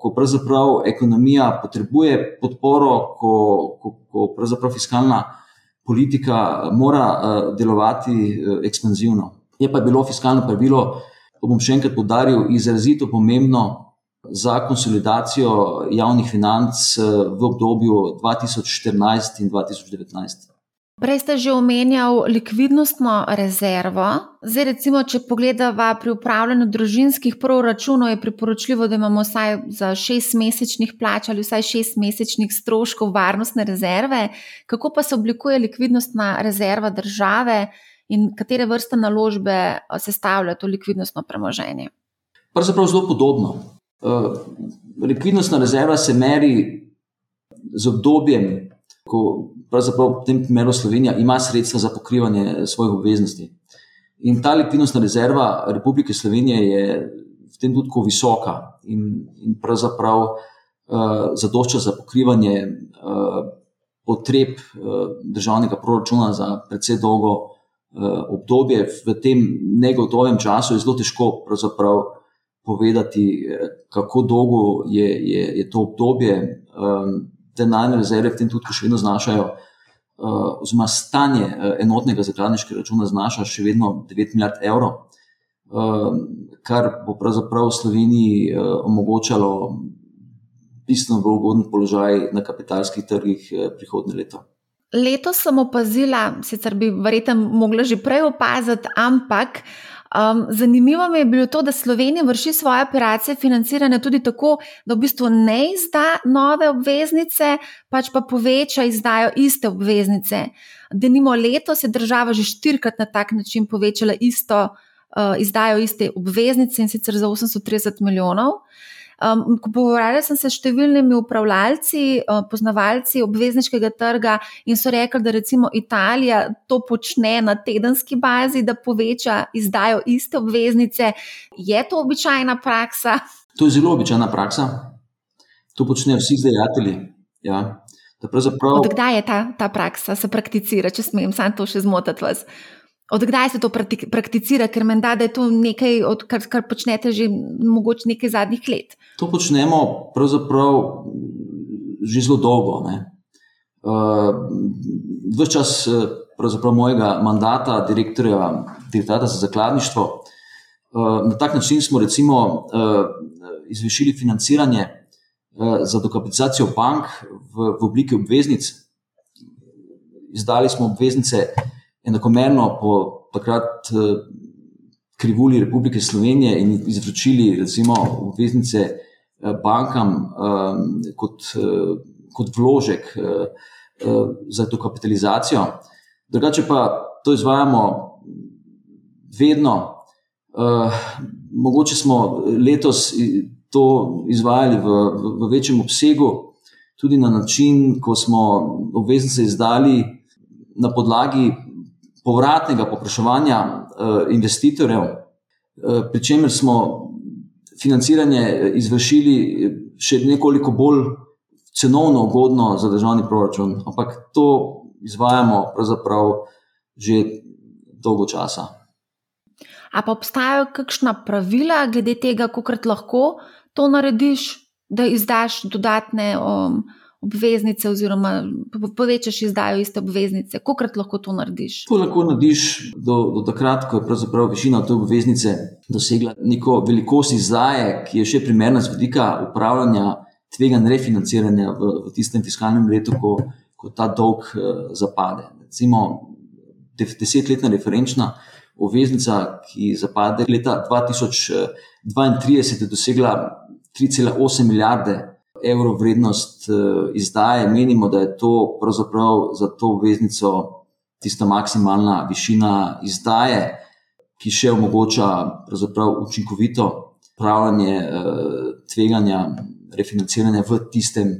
ko pravzaprav ekonomija potrebuje podporo, ko, ko, ko pravzaprav fiskalna politika mora eh, delovati eh, ekspanzivno. Je pa bilo fiskalno pravilo, to bom še enkrat podaril, izrazito pomembno za konsolidacijo javnih financ v obdobju 2014 in 2019. Prej ste že omenjali likvidnostno rezervo. Zdaj, recimo, če pogledamo pri upravljanju družinskih proračunov, je priporočljivo, da imamo vsaj za šest mesečnih plač ali vsaj šest mesečnih stroškov varnostne rezerve. Kako pa se oblikuje likvidnostna rezerva države in katere vrste naložbe sestavljajo to likvidnostno premoženje? Pravzaprav zelo podobno. Uh, likvidnostna rezerva se meri z obdobjem, ko pravzaprav v tem primeru Slovenija ima sredstva za pokrivanje svojih obveznosti. In ta likvidnostna rezerva Republike Slovenije je v tem trenutku visoka in, in pravzaprav uh, zadošča za pokrivanje uh, potreb uh, državnega proračuna za precej dolgo uh, obdobje. V tem negotovem času je zelo težko povedati, kako dolgo je, je, je to obdobje. Um, denarne rezerve v tem tudi še vedno znašajo, uh, oziroma stanje uh, enotnega zakladniškega računa znaša še vedno 9 milijard evrov, uh, kar bo pravzaprav Sloveniji uh, omogočalo bistveno bolj ugoden položaj na kapitalskih trgih prihodnje leto. Letos sem opazila, sicer bi verjetno mogla že prej opaziti, ampak uh, Um, zanimivo mi je bilo to, da Slovenija vrši svoje operacije financiranja tudi tako, da v bistvu ne izda nove obveznice, pač pa poveča izdajo iste obveznice. Da nimo letos je država že štirikrat na tak način povečala isto uh, izdajo iste obveznice in sicer za 830 milijonov. Um, Pogovarjala sem se s številnimi upravljalci, uh, poznavalci obvezniškega trga in so rekli, da recimo Italija to počne na tedenski bazi, da poveča izdajo iste obveznice. Je to običajna praksa? To je zelo običajna praksa. To počnejo vsi izdajatelji. Ja. Pravzaprav... Od kdaj je ta, ta praksa, se prakticira, če smem, sam to še zmotiti vas? Odkdaj se to prakticira, ker meni da, da je to nekaj, kar, kar počnete že mogoče nekaj zadnjih let? To počnemo pravzaprav že zelo dolgo. Uh, Ves čas mojega mandata, direktorja Direktorata za zakladništvo, uh, na tak način smo recimo uh, izvršili financiranje uh, za dokapitalizacijo bank v, v obliki obveznic. Izdali smo obveznice enakomerno po takrat eh, krivulji Republike Slovenije in izročili, recimo, obveznice eh, bankam eh, kot, kot vložek za to kapitalizacijo. Drugače pa to izvajamo vedno. Mogoče smo letos to izvajali v, v, večjem obsegu, tudi na način, ko smo obveznice izdali na podlagi povratnega popraševanja uh, investitorjev, uh, pri čemer smo financiranje izvršili še nekoliko bolj cenovno ugodno za državni proračun, ampak to izvajamo pravzaprav že dolgo časa. A pa obstajajo kakšna pravila glede tega, kako lahko to narediš, da izdaš dodatne. Um, obveznice, oziroma povečaš izdajo iste obveznice. Kokrat lahko to narediš? To lahko narediš do, do takrat, ko je pravzaprav višina te obveznice dosegla neko velikost izdaje, ki je še primerna z vidika upravljanja tvega refinanciranja v, v tistem fiskalnem letu, ko, ko ta dolg uh, zapade. Recimo, desetletna referenčna obveznica, ki zapade leta 2032, je dosegla 3,8 milijarde evrov vrednost izdaje. Menimo, da je to pravzaprav za to obveznico tista maksimalna višina izdaje, ki še omogoča učinkovito upravljanje tveganja refinanciranja v tistem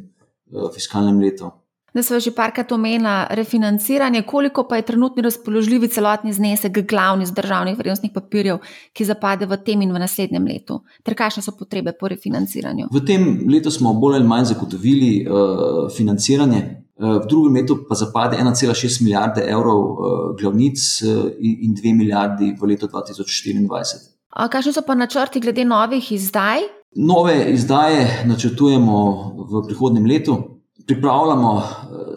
fiskalnem letu da smo že parkrat omenili refinanciranje, koliko pa je trenutni razpoložljivi celotni znesek glavni z državnih vrednostnih papirjev, ki zapade v tem in v naslednjem letu, ter kakšne so potrebe po refinanciranju. V tem letu smo bolj ali manj zagotovili uh, financiranje. V drugem letu pa zapade 1,6 milijarde evrov glavnic in 2 milijardi v letu 2024. Kakšni so pa načrti glede novih izdaj? Nove izdaje načrtujemo v prihodnem letu pripravljamo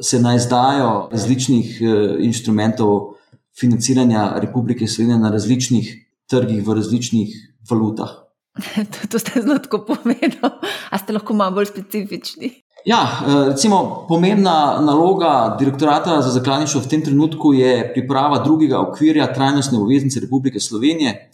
se na izdajo različnih eh, inštrumentov financiranja Republike Slovenije na različnih trgih, v različnih valutah. To, to ste zelo tako povedali, a ste lahko malo bolj specifični. Ja, eh, recimo, pomembna naloga direktorata za zakladništvo v tem trenutku je priprava drugega okvirja trajnostne obveznice Republike Slovenije.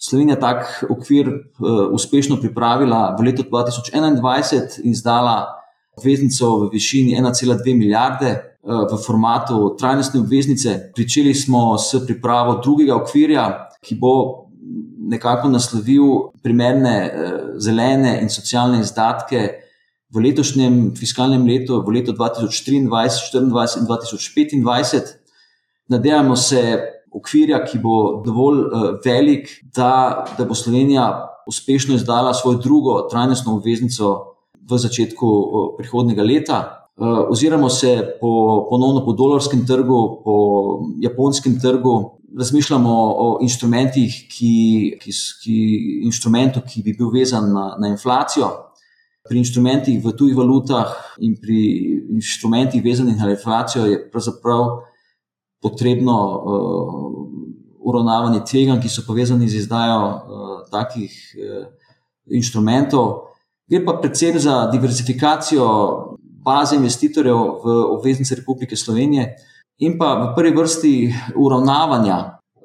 Slovenija tak okvir uh, uspešno pripravila v letu 2021 in izdala obveznico v višini 1,2 milijarde eh, v formatu trajnostne obveznice. Pričeli smo s pripravo drugega okvirja, ki bo nekako naslovil primerne eh, zelene in socialne izdatke v letošnjem fiskalnem letu, v letu 2023, 2024 in 2025. Nadejamo se okvirja, ki bo dovolj uh, velik, da, da bo Slovenija uspešno izdala svojo drugo trajnostno obveznico v začetku prihodnega leta. Oziramo se po, ponovno po dolarskem trgu, po japonskem trgu, razmišljamo o inštrumentih, ki, ki, ki, inštrumentu, ki bi bil vezan na, na inflacijo. Pri inštrumentih v tujih valutah in pri inštrumentih vezanih na inflacijo je pravzaprav potrebno uh, uravnavanje tveganj, ki so povezani z izdajo uh, takih uh, inštrumentov. Gre pa predvsem za diverzifikacijo baze investitorjev v obveznice Republike Slovenije in pa v prvi vrsti uravnavanja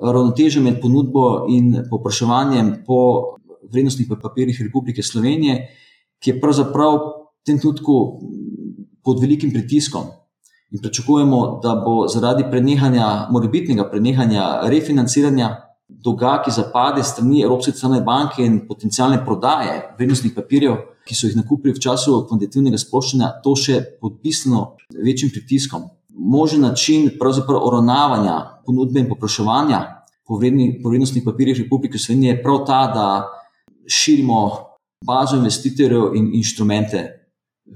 ravnoteže med ponudbo in popraševanjem po vrednostnih papirjih Republike Slovenije, ki je pravzaprav v tem trenutku pod velikim pritiskom. In pričakujemo, da bo zaradi prenehanja, morebitnega prenehanja refinanciranja dolga, ki zapade strani Evropske centralne banke in potencijalne prodaje vrednostnih papirjev, ki so jih nakupili v času kvantitativnega sproščanja, to še pod bistveno večjim pritiskom. Možen način uravnavanja ponudbe in popraševanja po, vredni, po vrednostnih papirjih Republike Slovenije je prav ta, da širimo bazo investitorjev in inštrumente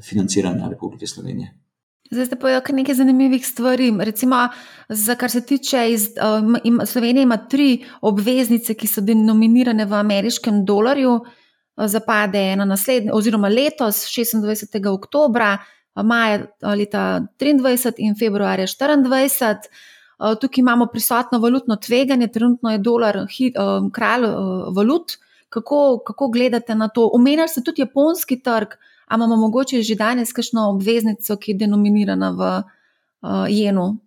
financiranja Republike Slovenije. Zdaj ste povedali kar nekaj zanimivih stvari. Recimo, za kar se tiče, iz, uh, Slovenija ima tri obveznice, ki so denominirane v ameriškem dolarju zapade ena naslednja, oziroma letos, 26. oktober, maja leta 23 in februarja 24. Tukaj imamo prisotno valutno tveganje, trenutno je dolar kralj valut. Kako, kako gledate na to? Omenjali ste tudi japonski trg, ali imamo mogoče že danes kakšno obveznico, ki je denominirana v uh, jenu?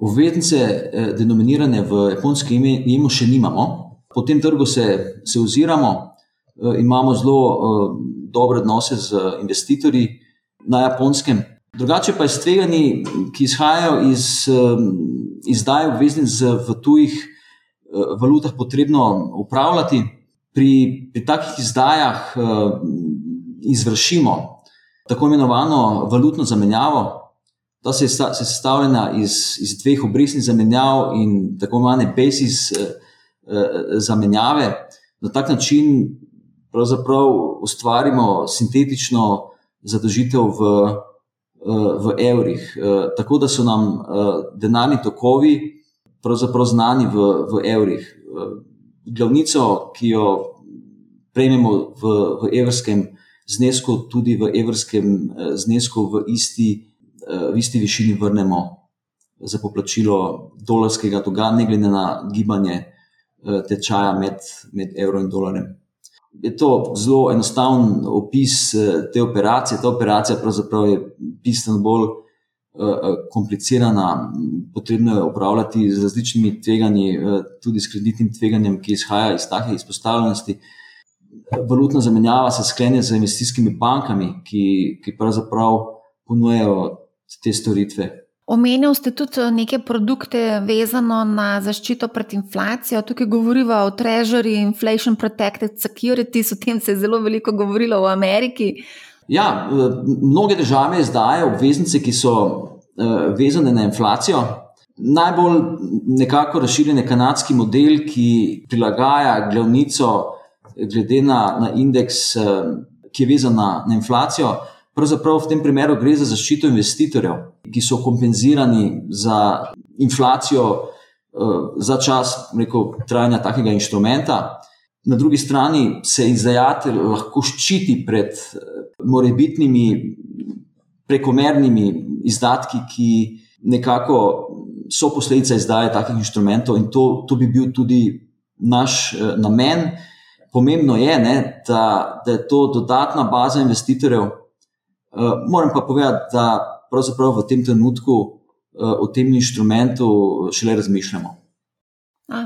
Obveznice, eh, denominirane v japonskem imenu, še nimamo. Po tem trgu se, se oziramo, Eh, imamo zelo uh, dobre odnose z investitorji na japonskem. Drugače pa je stvegani, ki izhajajo iz izdaje obveznic v tujih valutah, potrebno upravljati. Pri, pri takih izdajah izvršimo tako imenovano valutno zamenjavo. Ta se je sestavljena iz, iz dveh obrestnih zamenjav in tako imenovane basis uh, zamenjave. Na tak način pravzaprav ustvarimo sintetično zadožitev v, eh, v evrih. Eh, tako da so nam eh, denarni tokovi znani v, v evrih. Glavnico, ki jo prejmemo v, v evrskem znesku, tudi v evrskem znesku v isti, v isti višini vrnemo za poplačilo dolarskega dolga, ne glede na gibanje tečaja med, med evrom in dolarjem je to zelo enostaven opis eh, te operacije. Ta operacija pravzaprav je bistveno bolj komplicirana, potrebno je upravljati z različnimi tveganji, tudi s kreditnim tveganjem, ki izhaja iz take izpostavljenosti. Valutna zamenjava se sklene z investicijskimi bankami, ki, ki pravzaprav ponujajo te storitve. Omenil ste tudi neke produkte, vezano na zaščito pred inflacijo. Tukaj govorimo o Treasury, Inflation Protected Securities, o tem se je zelo veliko govorilo v Ameriki. Ja, mnoge države izdajajo obveznice, ki so uh, vezane na inflacijo. Najbolj nekako razširjen je kanadski model, ki prilagaja glavnico glede na, na indeks, ki je vezan na, na inflacijo. Pravzaprav v tem primeru gre za zaščito investitorjev, ki so kompenzirani za inflacijo uh, za čas rekel, trajanja takega inštrumenta. Na drugi strani se izdajatelj lahko ščiti pred morebitnimi prekomernimi izdatki, ki nekako so posledica izdaje takih inštrumentov, in to, to bi bil tudi naš eh, namen. Pomembno je, ne, da, da je to dodatna baza investitorjev. Uh, moram pa povedati, da pravzaprav v tem trenutku uh, o tem inštrumentu šele razmišljamo. A,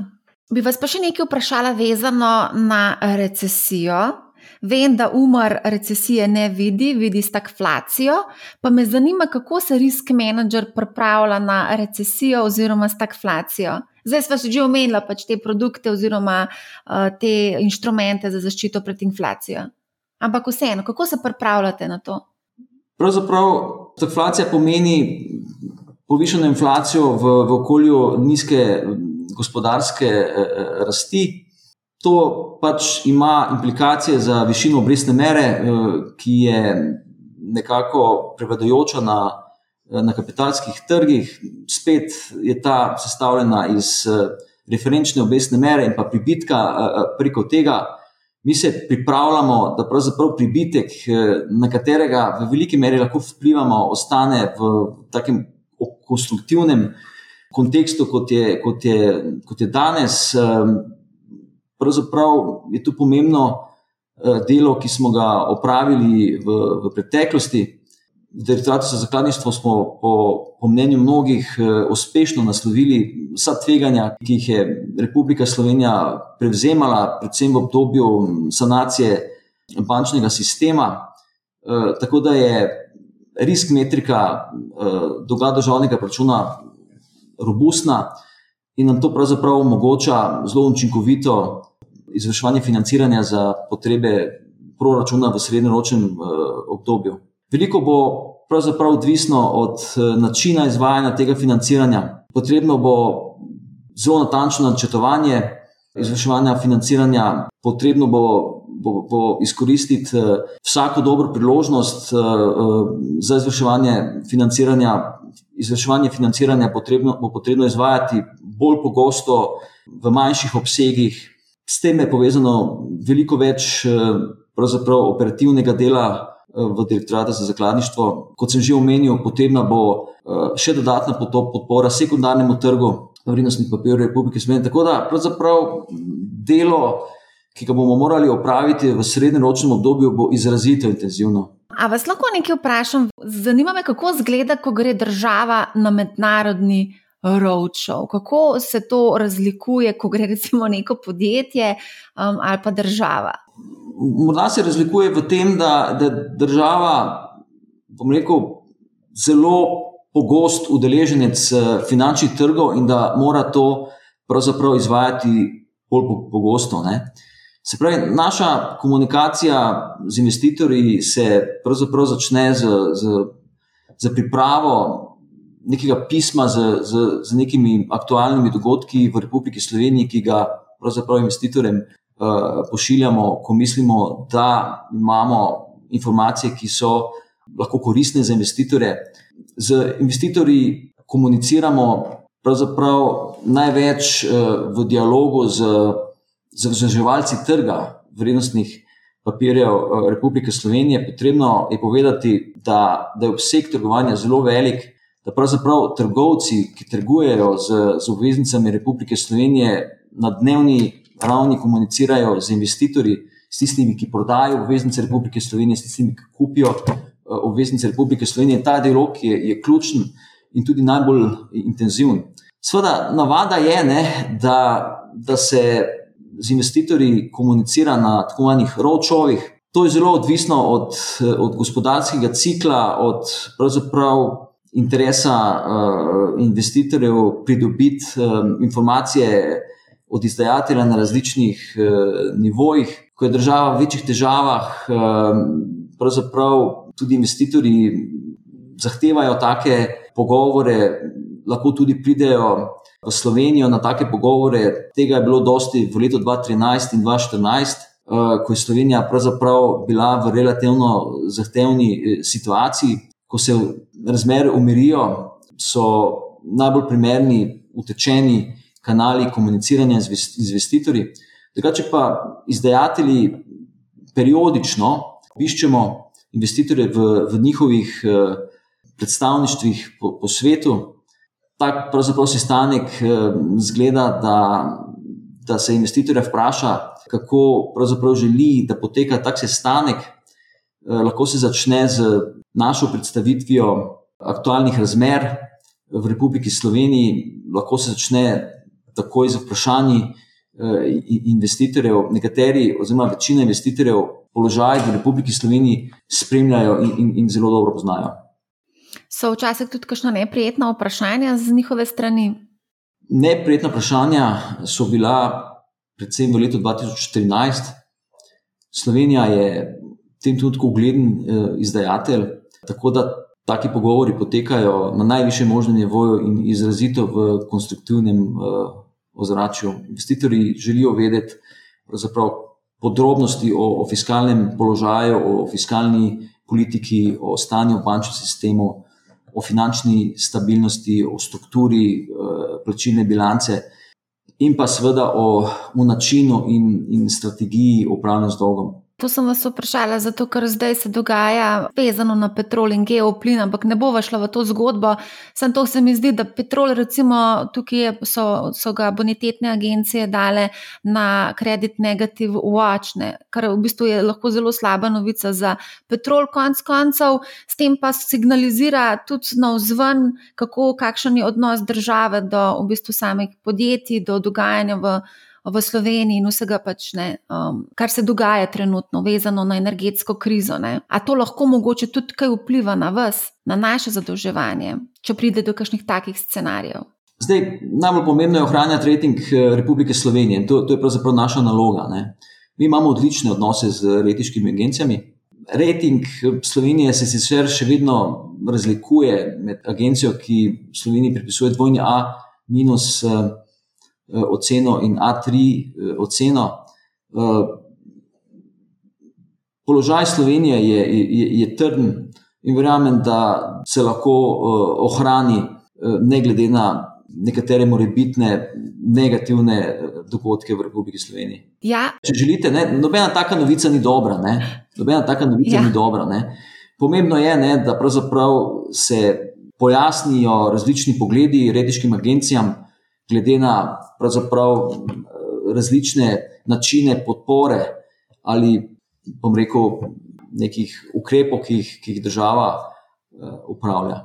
bi vas pa še nekaj vprašala, vezano na recesijo. Vem, da umor recesije ne vidi, vidi stagflacijo, pa me zanima, kako se risk manager pripravlja na recesijo oziroma stagflacijo. Zdaj smo že omenili pač te produkte oziroma uh, te inštrumente za zaščito pred inflacijo. Ampak vseeno, kako se pripravljate na to? Pravzaprav stagflacija pomeni povišeno inflacijo v, v okolju nizke gospodarske eh, rasti. To pač ima implikacije za višino obrestne mere, eh, ki je nekako prevladujoča na, eh, na kapitalskih trgih. Spet je ta sestavljena iz eh, referenčne obrestne mere in pa pribitka preko tega. Mi se pripravljamo, da pravzaprav pribitek, na katerega v veliki meri lahko vplivamo, ostane v takem konstruktivnem kontekstu, kot je, kot je, kot je danes pravzaprav je to pomembno eh, delo, ki smo ga opravili v, v preteklosti. V direktoratu za zakladništvo smo, po, po mnenju mnogih, eh, uspešno naslovili vsa tveganja, ki jih je Republika Slovenija prevzemala, predvsem v obdobju sanacije bančnega sistema. Eh, tako da je risk metrika dolga državnega računa robustna in nam to pravzaprav omogoča zelo učinkovito izvrševanje financiranja za potrebe proračuna v srednjeročnem obdobju. Veliko bo pravzaprav odvisno od uh, načina izvajanja tega financiranja. Potrebno bo zelo natančno načrtovanje izvrševanja financiranja, potrebno bo, bo, bo izkoristiti uh, vsako dobro priložnost uh, za izvrševanje financiranja. Izvrševanje financiranja potrebno, bo potrebno izvajati bolj pogosto, v manjših obsegih, S tem je povezano veliko več eh, operativnega dela eh, v direktoratu za zakladništvo. Kot sem že omenil, potrebna bo eh, še dodatna podpora sekundarnemu trgu vrednostnih papirjev Republike Slovenije. Tako da pravzaprav delo, ki ga bomo morali opraviti v srednjeročnem obdobju, bo izrazito intenzivno. A vas lahko nekaj vprašam? Zanima me, kako izgleda, ko gre država na mednarodni roadshow. Kako se to razlikuje, ko gre recimo neko podjetje um, ali pa država? Morda se razlikuje v tem, da, da država, bom rekel, zelo pogost udeleženec eh, finančnih trgov in da mora to pravzaprav izvajati bolj pogosto. Ne? Se pravi, naša komunikacija z investitorji se pravzaprav začne z, z, z pripravo nekega pisma z, z, z nekimi aktualnimi dogodki v Republiki Sloveniji, ki ga pravzaprav investitorjem pošiljamo, ko mislimo, da imamo informacije, ki so lahko koristne za investitore. Z investitorji komuniciramo pravzaprav največ uh, v dialogu z vzdrževalci trga vrednostnih. Papirjev eh, Republike Slovenije, potrebno je povedati, da, da je obseg trgovanja zelo velik, da pravzaprav trgovci, ki trgujejo z, z obveznicami Republike Slovenije, na dnevni ravni komunicirajo z investitorji, s tistimi, ki prodajo obveznice Republike Slovenije, s tistimi, ki kupijo obveznice Republike Slovenije. Ta dialog je, je ključen in tudi najbolj intenziven. Sveda, navada je, ne, da, da se z investitorji komunicira na tako imenovanih ročovih. To je zelo odvisno od, od gospodarskega cikla, od interesa uh, investitorjev pridobiti um, informacije od izdajatelja na različnih uh, nivojih. Ko je država v večjih težavah, um, pravzaprav tudi investitorji zahtevajo take pogovore, lahko tudi pridejo v Slovenijo na take pogovore. Tega je bilo dosti v letu 2013 in 2014, uh, ko je Slovenija pravzaprav bila v relativno zahtevni uh, situaciji ko se razmere umirijo, so najbolj primerni, utečeni kanali komuniciranja z investitorji. Drugače pa izdajatelji periodično iščemo investitorje v, v njihovih eh, predstavništvih po, po svetu. Tak pravzaprav sestanek eh, zgleda, da, da se investitorja vpraša, kako pravzaprav želi, da poteka tak sestanek. Eh, lahko se začne z našo predstavitvijo aktualnih razmer v Republiki Sloveniji, lahko se začne takoj z vprašanji eh, investitorjev. Nekateri, oziroma večina investitorjev, položaj v Republiki Sloveniji spremljajo in, in, in zelo dobro poznajo. So včasih tudi kakšno neprijetno vprašanje z njihove strani? Neprijetna vprašanja so bila predvsem v letu 2014. Slovenija je v tem trenutku ugleden eh, izdajatelj Tako da taki pogovori potekajo na najvišjem možnem nivoju in izrazito v konstruktivnem uh, ozračju. Investitorji želijo vedeti podrobnosti o, o fiskalnem položaju, o fiskalni politiki, o stanju v bančnem sistemu, o finančni stabilnosti, o strukturi uh, plačilne bilance. In pa seveda o, o načinu in, in strategiji upravljanja z dolgom. To sem vas vprašala, zato ker zdaj se dogaja vezano na petrol in geoplin, ampak ne bova šla v to zgodbo. Sam to se mi zdi, da petrol, recimo, tukaj so, so ga bonitetne agencije dale na kredit negativ watchne, kar v bistvu je lahko zelo slaba novica za petrol, konc koncev, s tem pa signalizira tudi na vzven, kako, kakšen je odnos države do v bistvu samih podjetij, do dogajanja v v Sloveniji in vsega, pač, ne, um, kar se dogaja trenutno, vezano na energetsko krizo. Ne. A to lahko mogoče tudi kaj vpliva na vas, na naše zadolževanje, če pride do kakšnih takih scenarijev? Zdaj, najbolj pomembno je ohranjati rejting eh, Republike Slovenije in to, to je pravzaprav naša naloga. Ne. Mi imamo odlične odnose z rejtiškimi agencijami. Rejting eh, Slovenije se sicer še vedno razlikuje med agencijo, ki Sloveniji pripisuje dvojni A minus. Eh, oceno in A3 eh, oceno. Eh, položaj Slovenije je, je, je trden in verjamem, da se lahko ohrani, ne glede na nekatere morebitne negativne dogodke v Republiki Sloveniji. Ja. Če želite, ne, nobena taka novica ni dobra. Ne, nobena taka novica ja. ni dobra. Ne. Pomembno je, ne, da se pojasnijo različni pogledi rediškim agencijam glede na različne načine podpore ali, bom rekel, nekih ukrepov, ki jih, ki jih država uh, upravlja.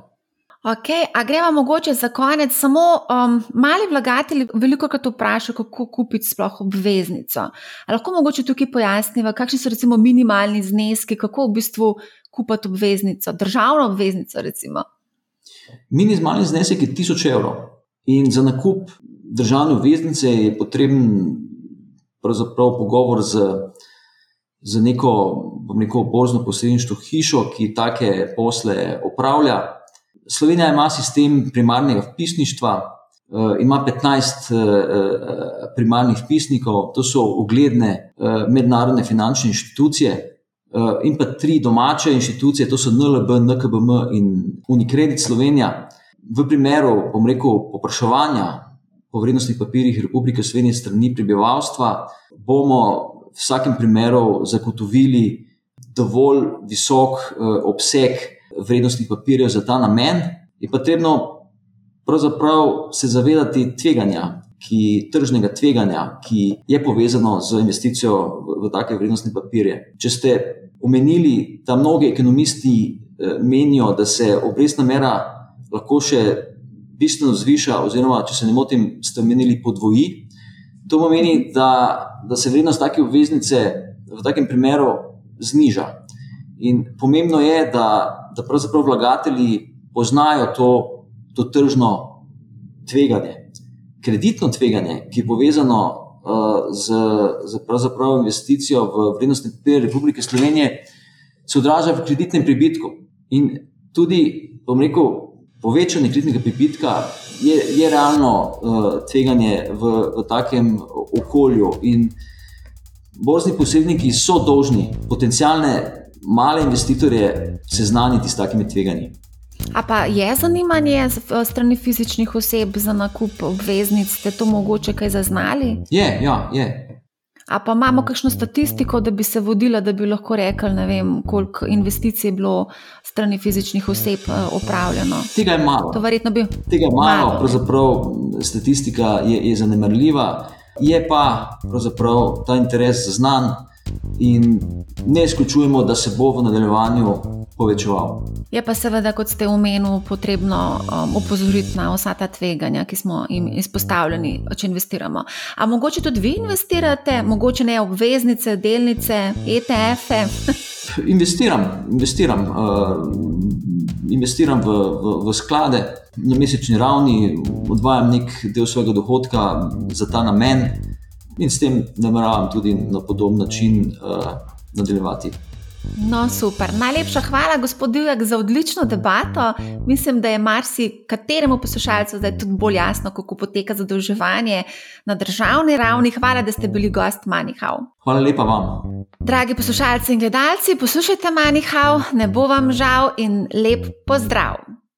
Okay, a gremo mogoče za konec? Samo um, mali vlagatelji veliko krat vprašajo, kako kupiti sploh obveznico. A lahko mogoče tukaj pojasnimo, kakšni so recimo minimalni zneski, kako v bistvu kupiti obveznico, državno obveznico. Recimo. Minimalni znesek je 1000 evrov. In za nakup državne obveznice je potreben pogovor z, z neko, neko borzno posredništvo hišo, ki take posle opravlja. Slovenija ima sistem primarnega vpisništva, uh, ima 15 uh, uh, primarnih vpisnikov, to so ugledne mednarodne finančne inštitucije. In pa tri domače inštitucije, to so NLB, NKBM in Unicredit Slovenija. V primeru, bom rekel, popraševanja po vrednostnih papirjih Republike Slovenije strani prebivalstva, bomo v vsakem primeru zagotovili dovolj visok eh, obseg vrednostnih papirjev za ta namen. Je potrebno pravzaprav se zavedati tveganja, ki, tržnega tveganja, ki je povezano z investicijo v, v take vrednostne papirje. Če ste omenili, da mnogi ekonomisti menijo, da se obrestna mera lahko še bistveno zviša, oziroma, če se ne motim, ste menili podvoji. To pomeni, da, da se vrednost take obveznice v takem primeru zniža. In pomembno je, da, da pravzaprav vlagatelji poznajo to, to tržno tveganje. Kreditno tveganje, ki je povezano uh, z, z investicijo v vrednostne papirje Republike Slovenije, se odraža v kreditnem pribitku. In tudi, bom rekel, povečanje kreditnega pribitka je, je realno uh, tveganje v, v takem okolju. In borzni posredniki so dolžni potencijalne male investitorje seznaniti s takimi tveganji. A pa je zanimanje strani fizičnih oseb za nakup obveznic, ste to mogoče kaj zaznali? Je, ja, je. A pa imamo kakšno statistiko, da bi se vodila, da bi lahko rekli, ne vem, koliko investicij je bilo strani fizičnih oseb eh, opravljeno. Tega je malo. To verjetno bi. Tega je malo, malo pravzaprav statistika je, je zanemarljiva, je pa pravzaprav ta interes znan in ne izključujemo, da se bo v nadaljevanju povečeval. Je pa seveda, kot ste omenili, potrebno um, opozoriti na vsa ta tveganja, ki smo jim izpostavljeni, če investiramo. A mogoče tudi vi investirate, mogoče ne obveznice, delnice, ETF-e? investiram, investiram. Uh, investiram v, v, v sklade na mesečni ravni, odvajam nek del svojega dohodka za ta namen in s tem nameravam tudi na podoben način uh, nadaljevati. No, super. Najlepša hvala, gospod Divjak, za odlično debato. Mislim, da je marsikateremu poslušalcu zdaj tudi bolj jasno, kako poteka zadolževanje na državni ravni. Hvala, da ste bili gost Manihau. Hvala lepa vam. Dragi poslušalci in gledalci, poslušajte Manihau, ne bo vam žal in lep pozdrav.